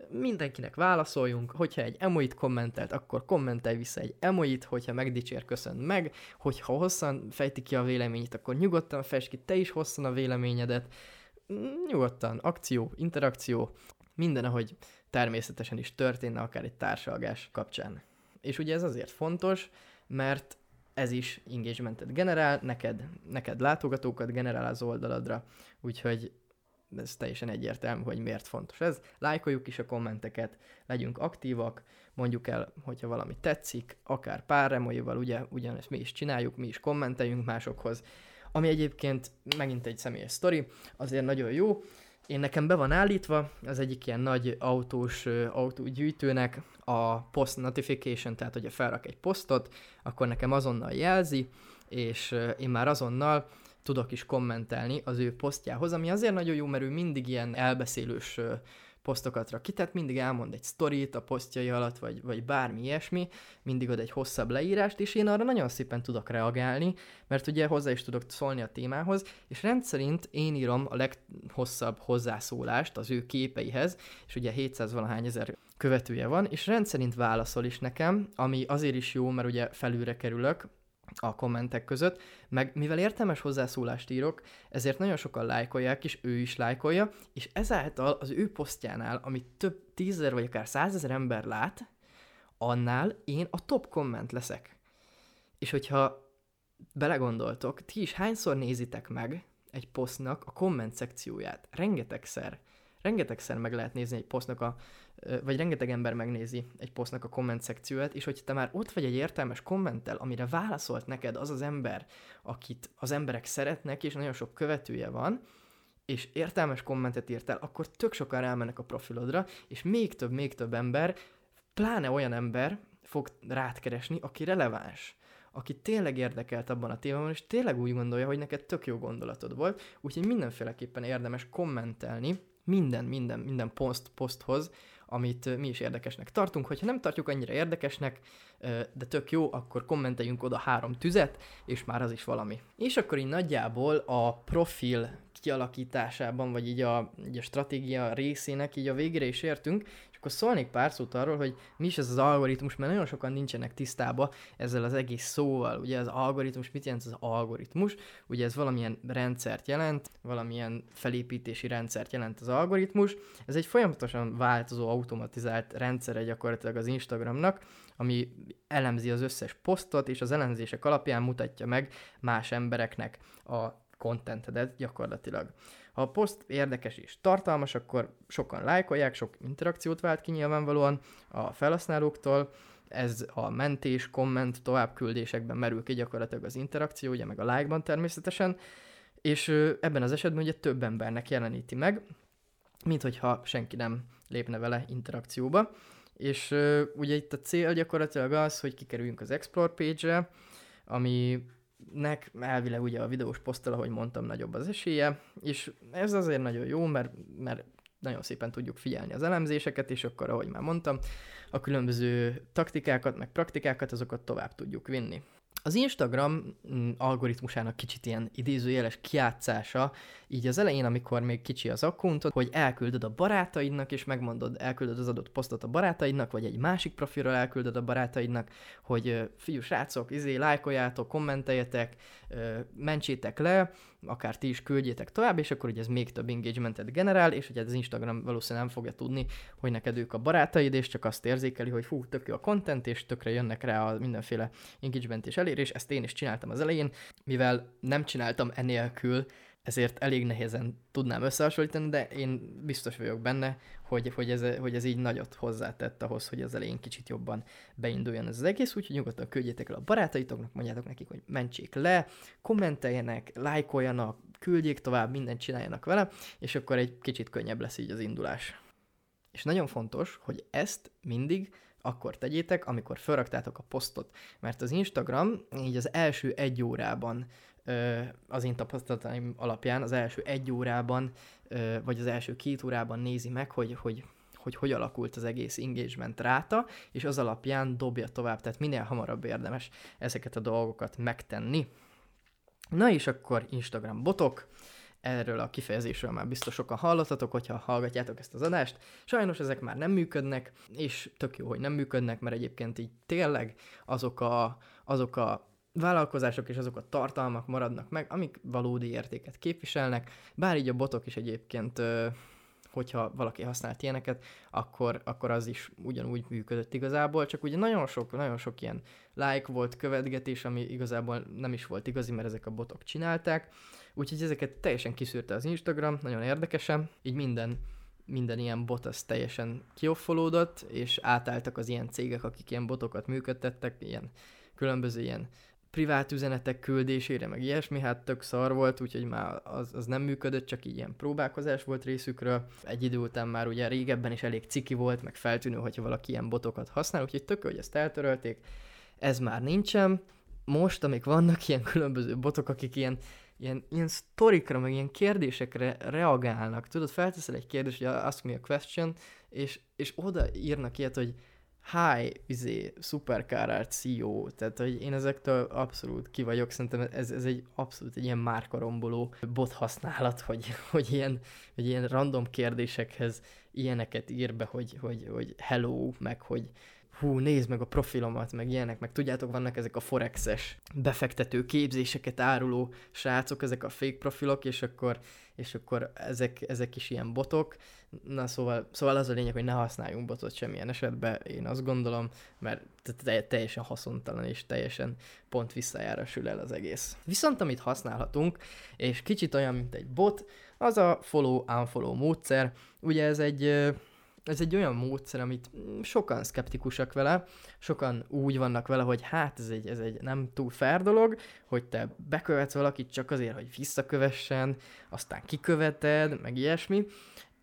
mindenkinek válaszoljunk, hogyha egy emoit kommentelt, akkor kommentelj vissza egy emoit, hogyha megdicsér, köszön meg, hogyha hosszan fejti ki a véleményét, akkor nyugodtan fejtsd ki te is hosszan a véleményedet, nyugodtan, akció, interakció, minden, ahogy természetesen is történne, akár egy társalgás kapcsán. És ugye ez azért fontos, mert ez is engagementet generál, neked, neked látogatókat generál az oldaladra, úgyhogy ez teljesen egyértelmű, hogy miért fontos ez. Lájkoljuk is a kommenteket, legyünk aktívak, mondjuk el, hogyha valami tetszik, akár pár emojival, ugye, ugyanezt mi is csináljuk, mi is kommenteljünk másokhoz, ami egyébként megint egy személyes sztori, azért nagyon jó, én nekem be van állítva, az egyik ilyen nagy autós autógyűjtőnek a post notification, tehát hogyha felrak egy posztot, akkor nekem azonnal jelzi, és én már azonnal tudok is kommentelni az ő posztjához, ami azért nagyon jó, mert ő mindig ilyen elbeszélős posztokat rak ki, mindig elmond egy sztorit a posztjai alatt, vagy, vagy bármi ilyesmi, mindig ad egy hosszabb leírást, és én arra nagyon szépen tudok reagálni, mert ugye hozzá is tudok szólni a témához, és rendszerint én írom a leghosszabb hozzászólást az ő képeihez, és ugye 700 valahány ezer követője van, és rendszerint válaszol is nekem, ami azért is jó, mert ugye felülre kerülök, a kommentek között, meg mivel értelmes hozzászólást írok, ezért nagyon sokan lájkolják, és ő is lájkolja, és ezáltal az ő posztjánál, amit több tízezer vagy akár százezer ember lát, annál én a top komment leszek. És hogyha belegondoltok, ti is hányszor nézitek meg egy posztnak a komment szekcióját? Rengetegszer. Rengetegszer meg lehet nézni egy posztnak a vagy rengeteg ember megnézi egy posztnak a komment szekcióját, és hogy te már ott vagy egy értelmes kommenttel, amire válaszolt neked az az ember, akit az emberek szeretnek, és nagyon sok követője van, és értelmes kommentet írtál, akkor tök sokan elmennek a profilodra, és még több, még több ember, pláne olyan ember fog rád keresni, aki releváns aki tényleg érdekelt abban a témában, és tényleg úgy gondolja, hogy neked tök jó gondolatod volt, úgyhogy mindenféleképpen érdemes kommentelni minden, minden, minden poszt, poszthoz, amit mi is érdekesnek tartunk. Hogyha nem tartjuk annyira érdekesnek, de tök jó, akkor kommenteljünk oda három tüzet, és már az is valami. És akkor így nagyjából a profil kialakításában, vagy így a, így a stratégia részének így a végére is értünk, akkor szólnék pár szót arról, hogy mi is ez az algoritmus, mert nagyon sokan nincsenek tisztába ezzel az egész szóval. Ugye az algoritmus, mit jelent az algoritmus? Ugye ez valamilyen rendszert jelent, valamilyen felépítési rendszert jelent az algoritmus. Ez egy folyamatosan változó, automatizált rendszere gyakorlatilag az Instagramnak, ami elemzi az összes posztot, és az elemzések alapján mutatja meg más embereknek a contentedet gyakorlatilag. Ha a poszt érdekes és tartalmas, akkor sokan lájkolják, sok interakciót vált ki nyilvánvalóan a felhasználóktól, ez a mentés, komment, továbbküldésekben merül ki gyakorlatilag az interakció, ugye meg a like-ban természetesen, és ebben az esetben ugye több embernek jeleníti meg, mint hogyha senki nem lépne vele interakcióba. És ugye itt a cél gyakorlatilag az, hogy kikerüljünk az Explore page-re, ami nek elvileg ugye a videós poszttal, ahogy mondtam, nagyobb az esélye, és ez azért nagyon jó, mert, mert nagyon szépen tudjuk figyelni az elemzéseket, és akkor, ahogy már mondtam, a különböző taktikákat, meg praktikákat, azokat tovább tudjuk vinni. Az Instagram mm, algoritmusának kicsit ilyen idézőjeles kiátszása, így az elején, amikor még kicsi az akkountod, hogy elküldöd a barátaidnak, és megmondod, elküldöd az adott posztot a barátaidnak, vagy egy másik profilról elküldöd a barátaidnak, hogy fiú srácok, izé, lájkoljátok, kommenteljetek, mentsétek le, akár ti is küldjétek tovább, és akkor ugye ez még több engagementet generál, és ugye az Instagram valószínűleg nem fogja tudni, hogy neked ők a barátaid, és csak azt érzékeli, hogy fú, tök jó a content, és tökre jönnek rá a mindenféle engagement és elérés, ezt én is csináltam az elején, mivel nem csináltam enélkül, ezért elég nehézen tudnám összehasonlítani, de én biztos vagyok benne, hogy, hogy, ez, hogy ez így nagyot hozzátett ahhoz, hogy az elején kicsit jobban beinduljon ez az egész, úgyhogy nyugodtan küldjétek el a barátaitoknak, mondjátok nekik, hogy mentsék le, kommenteljenek, lájkoljanak, küldjék tovább, mindent csináljanak vele, és akkor egy kicsit könnyebb lesz így az indulás. És nagyon fontos, hogy ezt mindig akkor tegyétek, amikor felraktátok a posztot, mert az Instagram így az első egy órában az én tapasztalataim alapján az első egy órában, vagy az első két órában nézi meg, hogy, hogy hogy hogy alakult az egész engagement ráta, és az alapján dobja tovább, tehát minél hamarabb érdemes ezeket a dolgokat megtenni. Na és akkor Instagram botok, erről a kifejezésről már biztos sokan hallottatok, hogyha hallgatjátok ezt az adást. Sajnos ezek már nem működnek, és tök jó, hogy nem működnek, mert egyébként így tényleg azok a, azok a vállalkozások és azok a tartalmak maradnak meg, amik valódi értéket képviselnek, bár így a botok is egyébként, hogyha valaki használt ilyeneket, akkor, akkor az is ugyanúgy működött igazából, csak ugye nagyon sok, nagyon sok ilyen like volt, követgetés, ami igazából nem is volt igazi, mert ezek a botok csinálták, úgyhogy ezeket teljesen kiszűrte az Instagram, nagyon érdekesen, így minden minden ilyen bot az teljesen kioffolódott, és átálltak az ilyen cégek, akik ilyen botokat működtettek, ilyen különböző ilyen privát üzenetek küldésére, meg ilyesmi, hát tök szar volt, úgyhogy már az, az nem működött, csak így ilyen próbálkozás volt részükről. Egy idő után már ugye régebben is elég ciki volt, meg feltűnő, hogyha valaki ilyen botokat használ, úgyhogy tök, hogy ezt eltörölték. Ez már nincsen. Most, amik vannak ilyen különböző botok, akik ilyen ilyen, ilyen sztorikra, meg ilyen kérdésekre reagálnak. Tudod, felteszel egy kérdést, hogy ask me a question, és, és oda írnak ilyet, hogy hi, izé, supercar art CEO, tehát hogy én ezektől abszolút ki vagyok, szerintem ez, ez egy abszolút egy ilyen márkaromboló bot használat, hogy, hogy, ilyen, hogy ilyen random kérdésekhez ilyeneket ír be, hogy, hogy, hogy hello, meg hogy hú, nézd meg a profilomat, meg ilyenek, meg tudjátok, vannak ezek a forexes befektető képzéseket áruló srácok, ezek a fake profilok, és akkor, és akkor ezek, ezek is ilyen botok. Na szóval, szóval az a lényeg, hogy ne használjunk botot semmilyen esetben, én azt gondolom, mert teljesen haszontalan és teljesen pont visszajárasul el az egész. Viszont amit használhatunk, és kicsit olyan, mint egy bot, az a follow-unfollow módszer. Ugye ez egy ez egy olyan módszer, amit sokan szkeptikusak vele, sokan úgy vannak vele, hogy hát ez egy, ez egy nem túl fair dolog, hogy te bekövetsz valakit csak azért, hogy visszakövessen, aztán kiköveted, meg ilyesmi.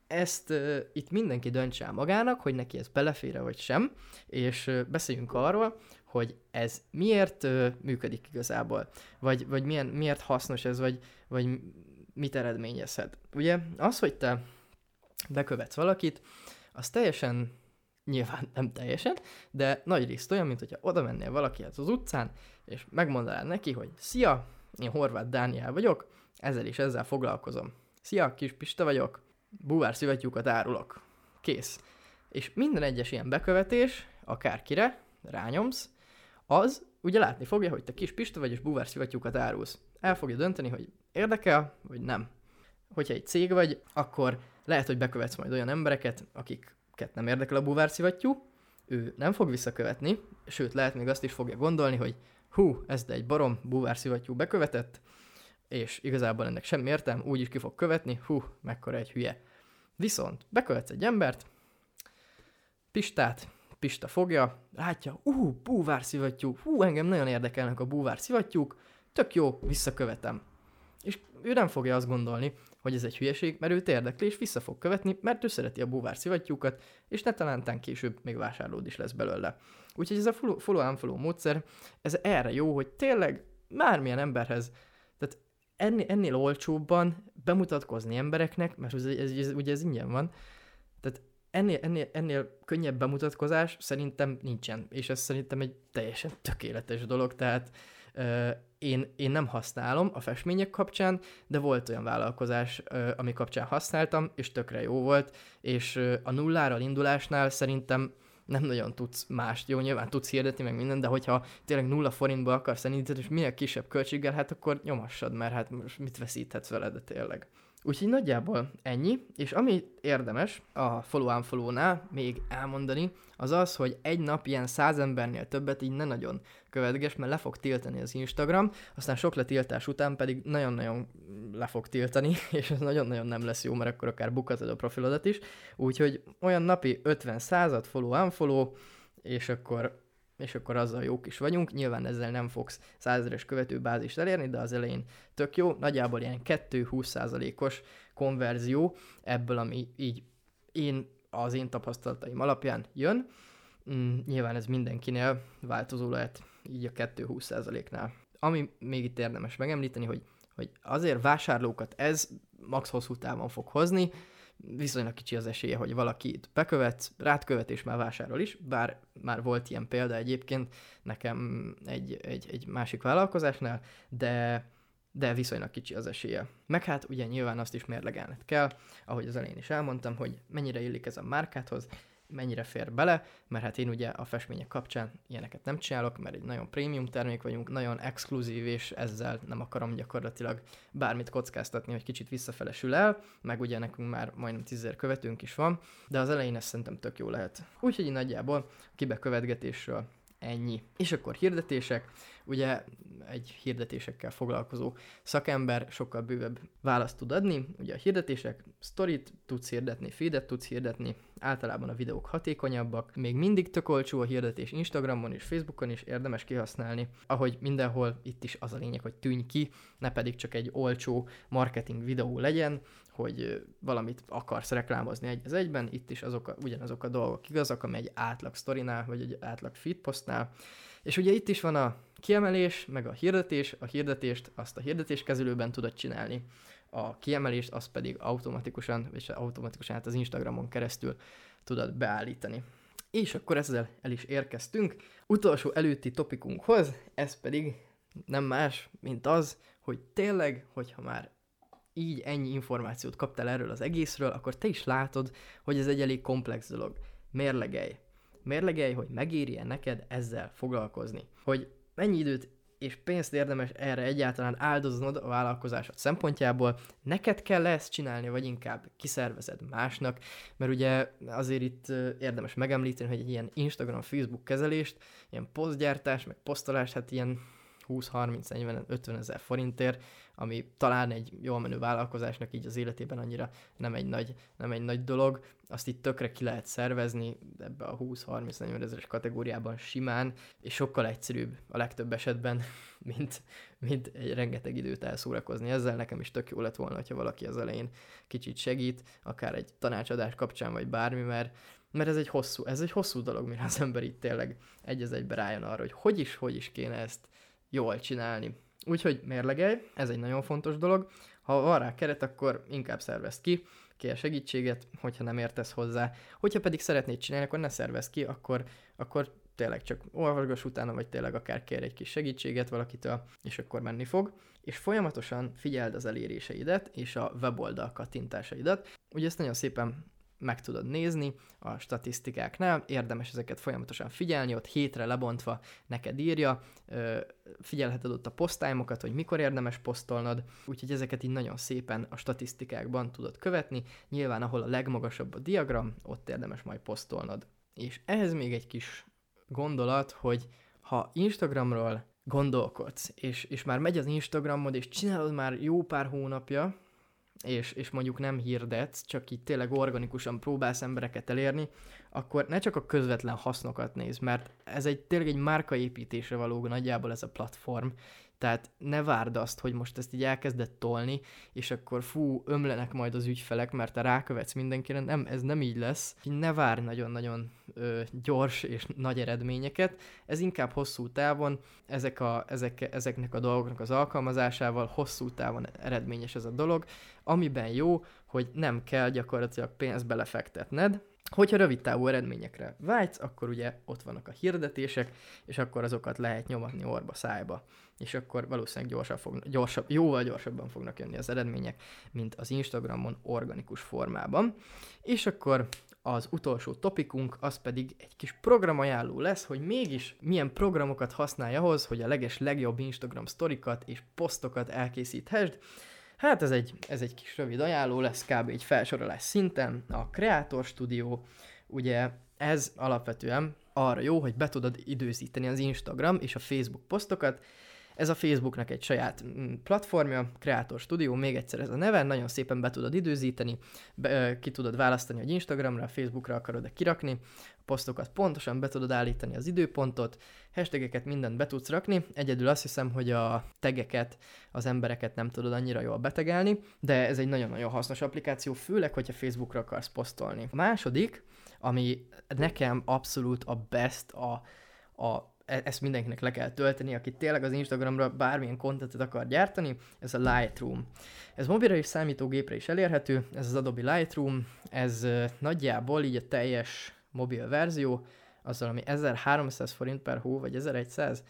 Ezt uh, itt mindenki döntse el magának, hogy neki ez belefére vagy sem, és uh, beszéljünk arról, hogy ez miért uh, működik igazából, vagy, vagy milyen, miért hasznos ez, vagy, vagy mit eredményezhet. Ugye az, hogy te bekövetsz valakit, az teljesen, nyilván nem teljesen, de nagy részt olyan, mint hogyha oda mennél valakihez az utcán, és megmondanád neki, hogy szia, én Horváth Dániel vagyok, ezzel is ezzel foglalkozom. Szia, kis Pista vagyok, búvár szivattyúkat árulok. Kész. És minden egyes ilyen bekövetés, akárkire, rányomsz, az ugye látni fogja, hogy te kis Pista vagy, és búvár szivattyúkat árulsz. El fogja dönteni, hogy érdekel, vagy nem. Hogyha egy cég vagy, akkor lehet, hogy bekövetsz majd olyan embereket, akiket nem érdekel a búvárszivattyú, ő nem fog visszakövetni, sőt, lehet még azt is fogja gondolni, hogy hú, ez de egy barom búvárszivattyú bekövetett, és igazából ennek semmi értelme, úgy is ki fog követni, hú, mekkora egy hülye. Viszont bekövetsz egy embert, Pistát, Pista fogja, látja, ú, búvárszivattyú, hú, engem nagyon érdekelnek a búvárszivattyúk, tök jó, visszakövetem. És ő nem fogja azt gondolni, hogy ez egy hülyeség, mert őt érdekli, és vissza fog követni, mert ő szereti a búvár szivattyúkat, és ne talántán később még vásárlód is lesz belőle. Úgyhogy ez a follow-unfollow módszer, ez erre jó, hogy tényleg bármilyen emberhez, tehát ennél, ennél olcsóbban bemutatkozni embereknek, mert ez, ez, ez, ugye ez ingyen van, tehát ennél, ennél, ennél könnyebb bemutatkozás szerintem nincsen, és ez szerintem egy teljesen tökéletes dolog, tehát én, én nem használom a festmények kapcsán, de volt olyan vállalkozás, ami kapcsán használtam, és tökre jó volt, és a nullára indulásnál szerintem nem nagyon tudsz mást. Jó, nyilván tudsz hirdetni meg minden, de hogyha tényleg nulla forintba akarsz elindítani, és minél kisebb költséggel, hát akkor nyomassad, mert hát most mit veszíthetsz vele, de tényleg. Úgyhogy nagyjából ennyi, és ami érdemes a follow follow-nál még elmondani, az az, hogy egy nap ilyen száz embernél többet így ne nagyon követges, mert le fog tiltani az Instagram, aztán sok letiltás után pedig nagyon-nagyon le fog tiltani, és ez nagyon-nagyon nem lesz jó, mert akkor akár bukatod a profilodat is. Úgyhogy olyan napi 50 század follow unfollow, és akkor és akkor azzal jók is vagyunk. Nyilván ezzel nem fogsz százeres követőbázist elérni, de az elején tök jó. Nagyjából ilyen 2-20%-os konverzió ebből, ami így én az én tapasztalataim alapján jön. Mm, nyilván ez mindenkinél változó lehet, így a 2-20%-nál. Ami még itt érdemes megemlíteni, hogy, hogy azért vásárlókat ez max hosszú távon fog hozni, viszonylag kicsi az esélye, hogy valakit bekövetsz, rád követ és már vásárol is, bár már volt ilyen példa egyébként nekem egy, egy, egy másik vállalkozásnál, de de viszonylag kicsi az esélye. Meg hát ugye nyilván azt is mérlegelned kell, ahogy az elején is elmondtam, hogy mennyire illik ez a márkádhoz, mennyire fér bele, mert hát én ugye a festmények kapcsán ilyeneket nem csinálok, mert egy nagyon prémium termék vagyunk, nagyon exkluzív, és ezzel nem akarom gyakorlatilag bármit kockáztatni, hogy kicsit visszafelesül el, meg ugye nekünk már majdnem tízzer követőnk is van, de az elején ez szerintem tök jó lehet. Úgyhogy nagyjából kibekövetgetésről ennyi. És akkor hirdetések, ugye egy hirdetésekkel foglalkozó szakember sokkal bővebb választ tud adni. Ugye a hirdetések, storyt tudsz hirdetni, feedet tudsz hirdetni, általában a videók hatékonyabbak, még mindig tök a hirdetés Instagramon és Facebookon is érdemes kihasználni. Ahogy mindenhol, itt is az a lényeg, hogy tűnj ki, ne pedig csak egy olcsó marketing videó legyen, hogy valamit akarsz reklámozni egy az egyben, itt is azok a, ugyanazok a dolgok igazak, ami egy átlag sztorinál, vagy egy átlag feed postnál, És ugye itt is van a kiemelés, meg a hirdetés, a hirdetést azt a hirdetéskezelőben tudod csinálni, a kiemelést azt pedig automatikusan, és automatikusan hát az Instagramon keresztül tudod beállítani. És akkor ezzel el is érkeztünk. Utolsó előtti topikunkhoz, ez pedig nem más, mint az, hogy tényleg, hogyha már így ennyi információt kaptál erről az egészről, akkor te is látod, hogy ez egy elég komplex dolog. Mérlegelj. Mérlegelj, hogy megéri-e neked ezzel foglalkozni. Hogy mennyi időt és pénzt érdemes erre egyáltalán áldoznod a vállalkozásod szempontjából, neked kell ezt csinálni, vagy inkább kiszervezed másnak, mert ugye azért itt érdemes megemlíteni, hogy egy ilyen Instagram, Facebook kezelést, ilyen posztgyártás, meg posztolás, hát ilyen 20-30-40-50 ezer forintért, ami talán egy jól menő vállalkozásnak így az életében annyira nem egy nagy, nem egy nagy dolog, azt itt tökre ki lehet szervezni ebbe a 20-30-40 ezeres kategóriában simán, és sokkal egyszerűbb a legtöbb esetben, mint, mint egy rengeteg időt elszórakozni ezzel. Nekem is tök jó lett volna, ha valaki az elején kicsit segít, akár egy tanácsadás kapcsán, vagy bármi, mert mert ez egy hosszú, ez egy hosszú dolog, mire az ember itt tényleg egy egybe rájön arra, hogy hogy is, hogy is kéne ezt jól csinálni. Úgyhogy mérlegelj, ez egy nagyon fontos dolog. Ha van rá keret, akkor inkább szervezd ki, kér segítséget, hogyha nem értesz hozzá. Hogyha pedig szeretnéd csinálni, akkor ne szervezd ki, akkor, akkor tényleg csak olvasgass utána, vagy tényleg akár kér egy kis segítséget valakitől, és akkor menni fog. És folyamatosan figyeld az eléréseidet és a weboldal kattintásaidat. Ugye ezt nagyon szépen meg tudod nézni a statisztikáknál, érdemes ezeket folyamatosan figyelni, ott hétre lebontva neked írja, figyelheted ott a posztálymokat, hogy mikor érdemes posztolnod, úgyhogy ezeket így nagyon szépen a statisztikákban tudod követni, nyilván ahol a legmagasabb a diagram, ott érdemes majd posztolnod. És ehhez még egy kis gondolat, hogy ha Instagramról gondolkodsz, és, és már megy az Instagramod, és csinálod már jó pár hónapja, és, és mondjuk nem hirdetsz, csak így tényleg organikusan próbálsz embereket elérni, akkor ne csak a közvetlen hasznokat néz, mert ez egy tényleg egy márkaépítésre való nagyjából ez a platform, tehát ne várd azt, hogy most ezt így elkezded tolni, és akkor fú, ömlenek majd az ügyfelek, mert te rákövetsz mindenkire. Nem, ez nem így lesz. Ne várj nagyon-nagyon ö, gyors és nagy eredményeket. Ez inkább hosszú távon, ezek a, ezek, ezeknek a dolgoknak az alkalmazásával hosszú távon eredményes ez a dolog, amiben jó, hogy nem kell gyakorlatilag pénzt belefektetned, Hogyha rövid távú eredményekre vágysz, akkor ugye ott vannak a hirdetések, és akkor azokat lehet nyomatni orba szájba, és akkor valószínűleg gyorsabb fog, gyorsabb, jóval gyorsabban fognak jönni az eredmények, mint az Instagramon organikus formában. És akkor az utolsó topikunk, az pedig egy kis programajánló lesz, hogy mégis milyen programokat használj ahhoz, hogy a leges legjobb Instagram sztorikat és posztokat elkészíthessd, Hát ez egy, ez egy kis rövid ajánló lesz, kb. egy felsorolás szinten. A Creator Studio, ugye ez alapvetően arra jó, hogy be tudod időzíteni az Instagram és a Facebook posztokat, ez a Facebooknak egy saját mm, platformja, Creator Studio, még egyszer ez a neve, nagyon szépen be tudod időzíteni, be, ki tudod választani, hogy Instagramra, Facebookra akarod-e kirakni, a posztokat pontosan be tudod állítani az időpontot, hashtageket mindent be tudsz rakni, egyedül azt hiszem, hogy a tegeket, az embereket nem tudod annyira jól betegelni, de ez egy nagyon-nagyon hasznos applikáció, főleg, hogyha Facebookra akarsz posztolni. A második, ami nekem abszolút a best, a, a ezt mindenkinek le kell tölteni, aki tényleg az Instagramra bármilyen kontentet akar gyártani, ez a Lightroom. Ez mobilra és számítógépre is elérhető, ez az Adobe Lightroom, ez nagyjából így a teljes mobil verzió, azzal, ami 1300 forint per hó, vagy 1100,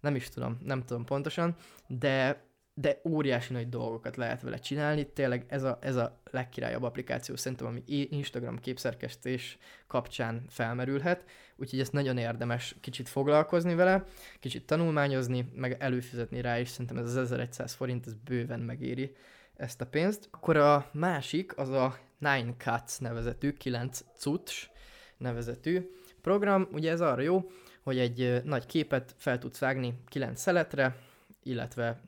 nem is tudom, nem tudom pontosan, de de óriási nagy dolgokat lehet vele csinálni. Tényleg ez a, ez a legkirályabb applikáció szerintem, ami Instagram képszerkesztés kapcsán felmerülhet, úgyhogy ezt nagyon érdemes kicsit foglalkozni vele, kicsit tanulmányozni, meg előfizetni rá is, szerintem ez az 1100 forint, ez bőven megéri ezt a pénzt. Akkor a másik, az a Nine Cuts nevezetű, 9 cucs nevezetű program, ugye ez arra jó, hogy egy nagy képet fel tudsz vágni 9 szeletre, illetve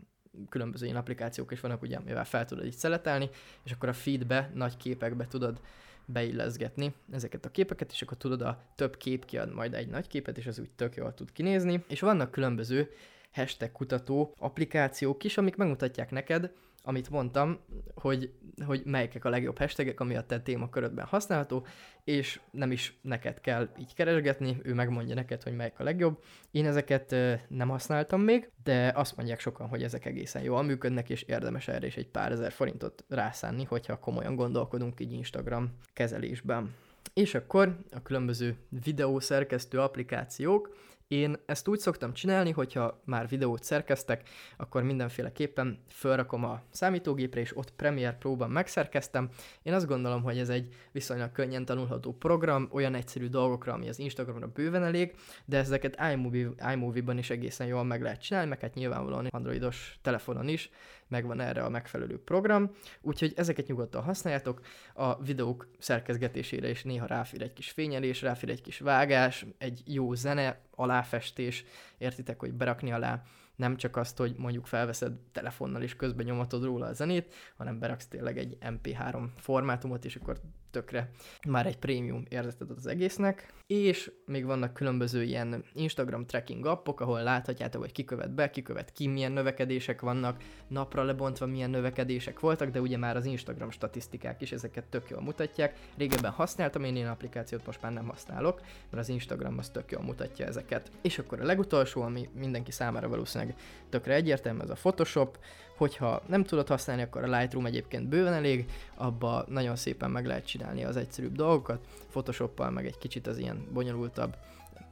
különböző ilyen applikációk is vannak, ugye, mivel fel tudod így szeletelni, és akkor a feedbe, nagy képekbe tudod beilleszgetni ezeket a képeket, és akkor tudod a több kép kiad majd egy nagy képet, és az úgy tök jól tud kinézni. És vannak különböző hashtag kutató applikációk is, amik megmutatják neked amit mondtam, hogy, hogy melyikek a legjobb hashtagek, ami a te témakörödben használható, és nem is neked kell így keresgetni, ő megmondja neked, hogy melyik a legjobb. Én ezeket nem használtam még, de azt mondják sokan, hogy ezek egészen jól működnek, és érdemes erre is egy pár ezer forintot rászánni, hogyha komolyan gondolkodunk így Instagram kezelésben. És akkor a különböző videószerkesztő applikációk, én ezt úgy szoktam csinálni, hogyha már videót szerkeztek, akkor mindenféleképpen felrakom a számítógépre, és ott Premiere Pro-ban megszerkeztem. Én azt gondolom, hogy ez egy viszonylag könnyen tanulható program, olyan egyszerű dolgokra, ami az Instagramra bőven elég, de ezeket iMovie, iMovie-ban is egészen jól meg lehet csinálni, meg hát nyilvánvalóan androidos telefonon is megvan erre a megfelelő program, úgyhogy ezeket nyugodtan használjátok. A videók szerkezgetésére is néha ráfér egy kis fényelés, ráfér egy kis vágás, egy jó zene, aláfestés, értitek, hogy berakni alá nem csak azt, hogy mondjuk felveszed telefonnal és közben nyomatod róla a zenét, hanem beraksz tényleg egy MP3 formátumot, és akkor tökre már egy prémium érzetet az egésznek. És még vannak különböző ilyen Instagram tracking appok, ahol láthatjátok, hogy kikövet be, kikövet ki, milyen növekedések vannak, napra lebontva milyen növekedések voltak, de ugye már az Instagram statisztikák is ezeket tök jól mutatják. Régebben használtam én ilyen applikációt, most már nem használok, mert az Instagram az tök jól mutatja ezeket. És akkor a legutolsó, ami mindenki számára valószínűleg tökre egyértelmű, ez a Photoshop, hogyha nem tudod használni, akkor a Lightroom egyébként bőven elég, abba nagyon szépen meg lehet csinálni az egyszerűbb dolgokat, Photoshoppal meg egy kicsit az ilyen bonyolultabb,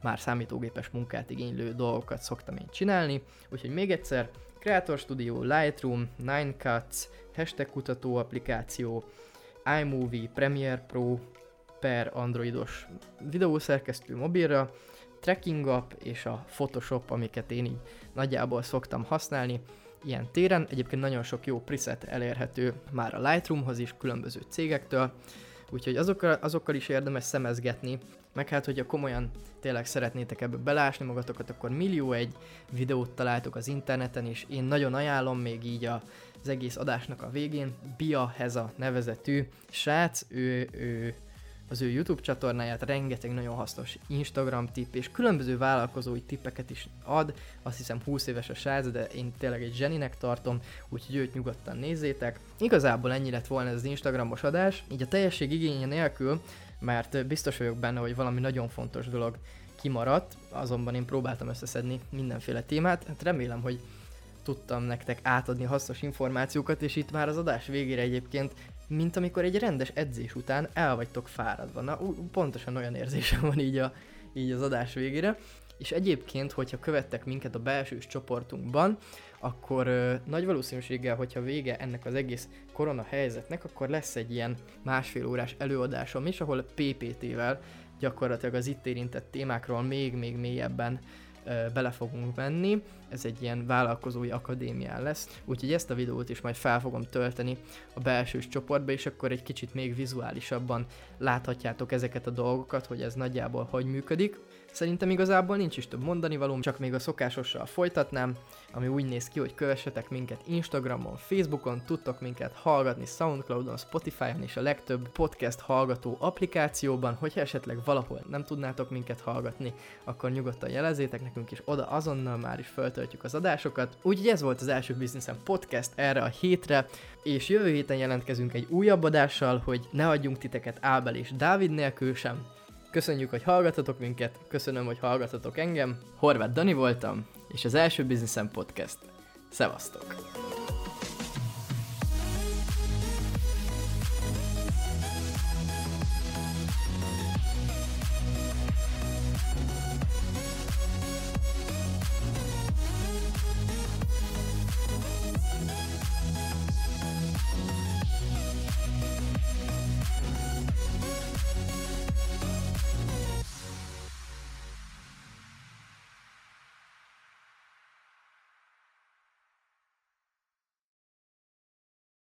már számítógépes munkát igénylő dolgokat szoktam én csinálni, úgyhogy még egyszer, Creator Studio, Lightroom, Nine Cuts, hashtag kutató applikáció, iMovie, Premiere Pro per androidos videószerkesztő mobilra, tracking app és a Photoshop, amiket én így nagyjából szoktam használni, ilyen téren. Egyébként nagyon sok jó preset elérhető már a Lightroomhoz is, különböző cégektől, úgyhogy azokkal, azokkal is érdemes szemezgetni, meg hát, hogyha komolyan tényleg szeretnétek ebbe belásni magatokat, akkor millió egy videót találtok az interneten, és én nagyon ajánlom még így a, az egész adásnak a végén, Bia Heza nevezetű srác, ő, ő az ő YouTube csatornáját, rengeteg nagyon hasznos Instagram tipp és különböző vállalkozói tippeket is ad. Azt hiszem 20 éves a srác, de én tényleg egy zseninek tartom, úgyhogy őt nyugodtan nézzétek. Igazából ennyi lett volna ez az Instagramos adás, így a teljesség igénye nélkül, mert biztos vagyok benne, hogy valami nagyon fontos dolog kimaradt, azonban én próbáltam összeszedni mindenféle témát, hát remélem, hogy tudtam nektek átadni hasznos információkat, és itt már az adás végére egyébként mint amikor egy rendes edzés után el vagytok fáradva. Na, pontosan olyan érzésem van így, a, így az adás végére. És egyébként, hogyha követtek minket a belsős csoportunkban, akkor ö, nagy valószínűséggel, hogyha vége ennek az egész korona helyzetnek, akkor lesz egy ilyen másfél órás előadásom is, ahol PPT-vel gyakorlatilag az itt érintett témákról még-még mélyebben bele fogunk venni, ez egy ilyen vállalkozói akadémián lesz, úgyhogy ezt a videót is majd fel fogom tölteni a belsős csoportba, és akkor egy kicsit még vizuálisabban láthatjátok ezeket a dolgokat, hogy ez nagyjából hogy működik. Szerintem igazából nincs is több mondani valóm, csak még a szokásossal folytatnám, ami úgy néz ki, hogy kövessetek minket Instagramon, Facebookon, tudtok minket hallgatni Soundcloudon, Spotify-on és a legtöbb podcast hallgató applikációban, hogyha esetleg valahol nem tudnátok minket hallgatni, akkor nyugodtan jelezzétek nekünk, és oda azonnal már is föltöltjük az adásokat. Úgyhogy ez volt az első Businessen podcast erre a hétre, és jövő héten jelentkezünk egy újabb adással, hogy ne adjunk titeket Ábel és Dávid nélkül sem, Köszönjük, hogy hallgatatok minket, köszönöm, hogy hallgatatok engem. Horváth Dani voltam, és az első Businessen Podcast. Szevasztok!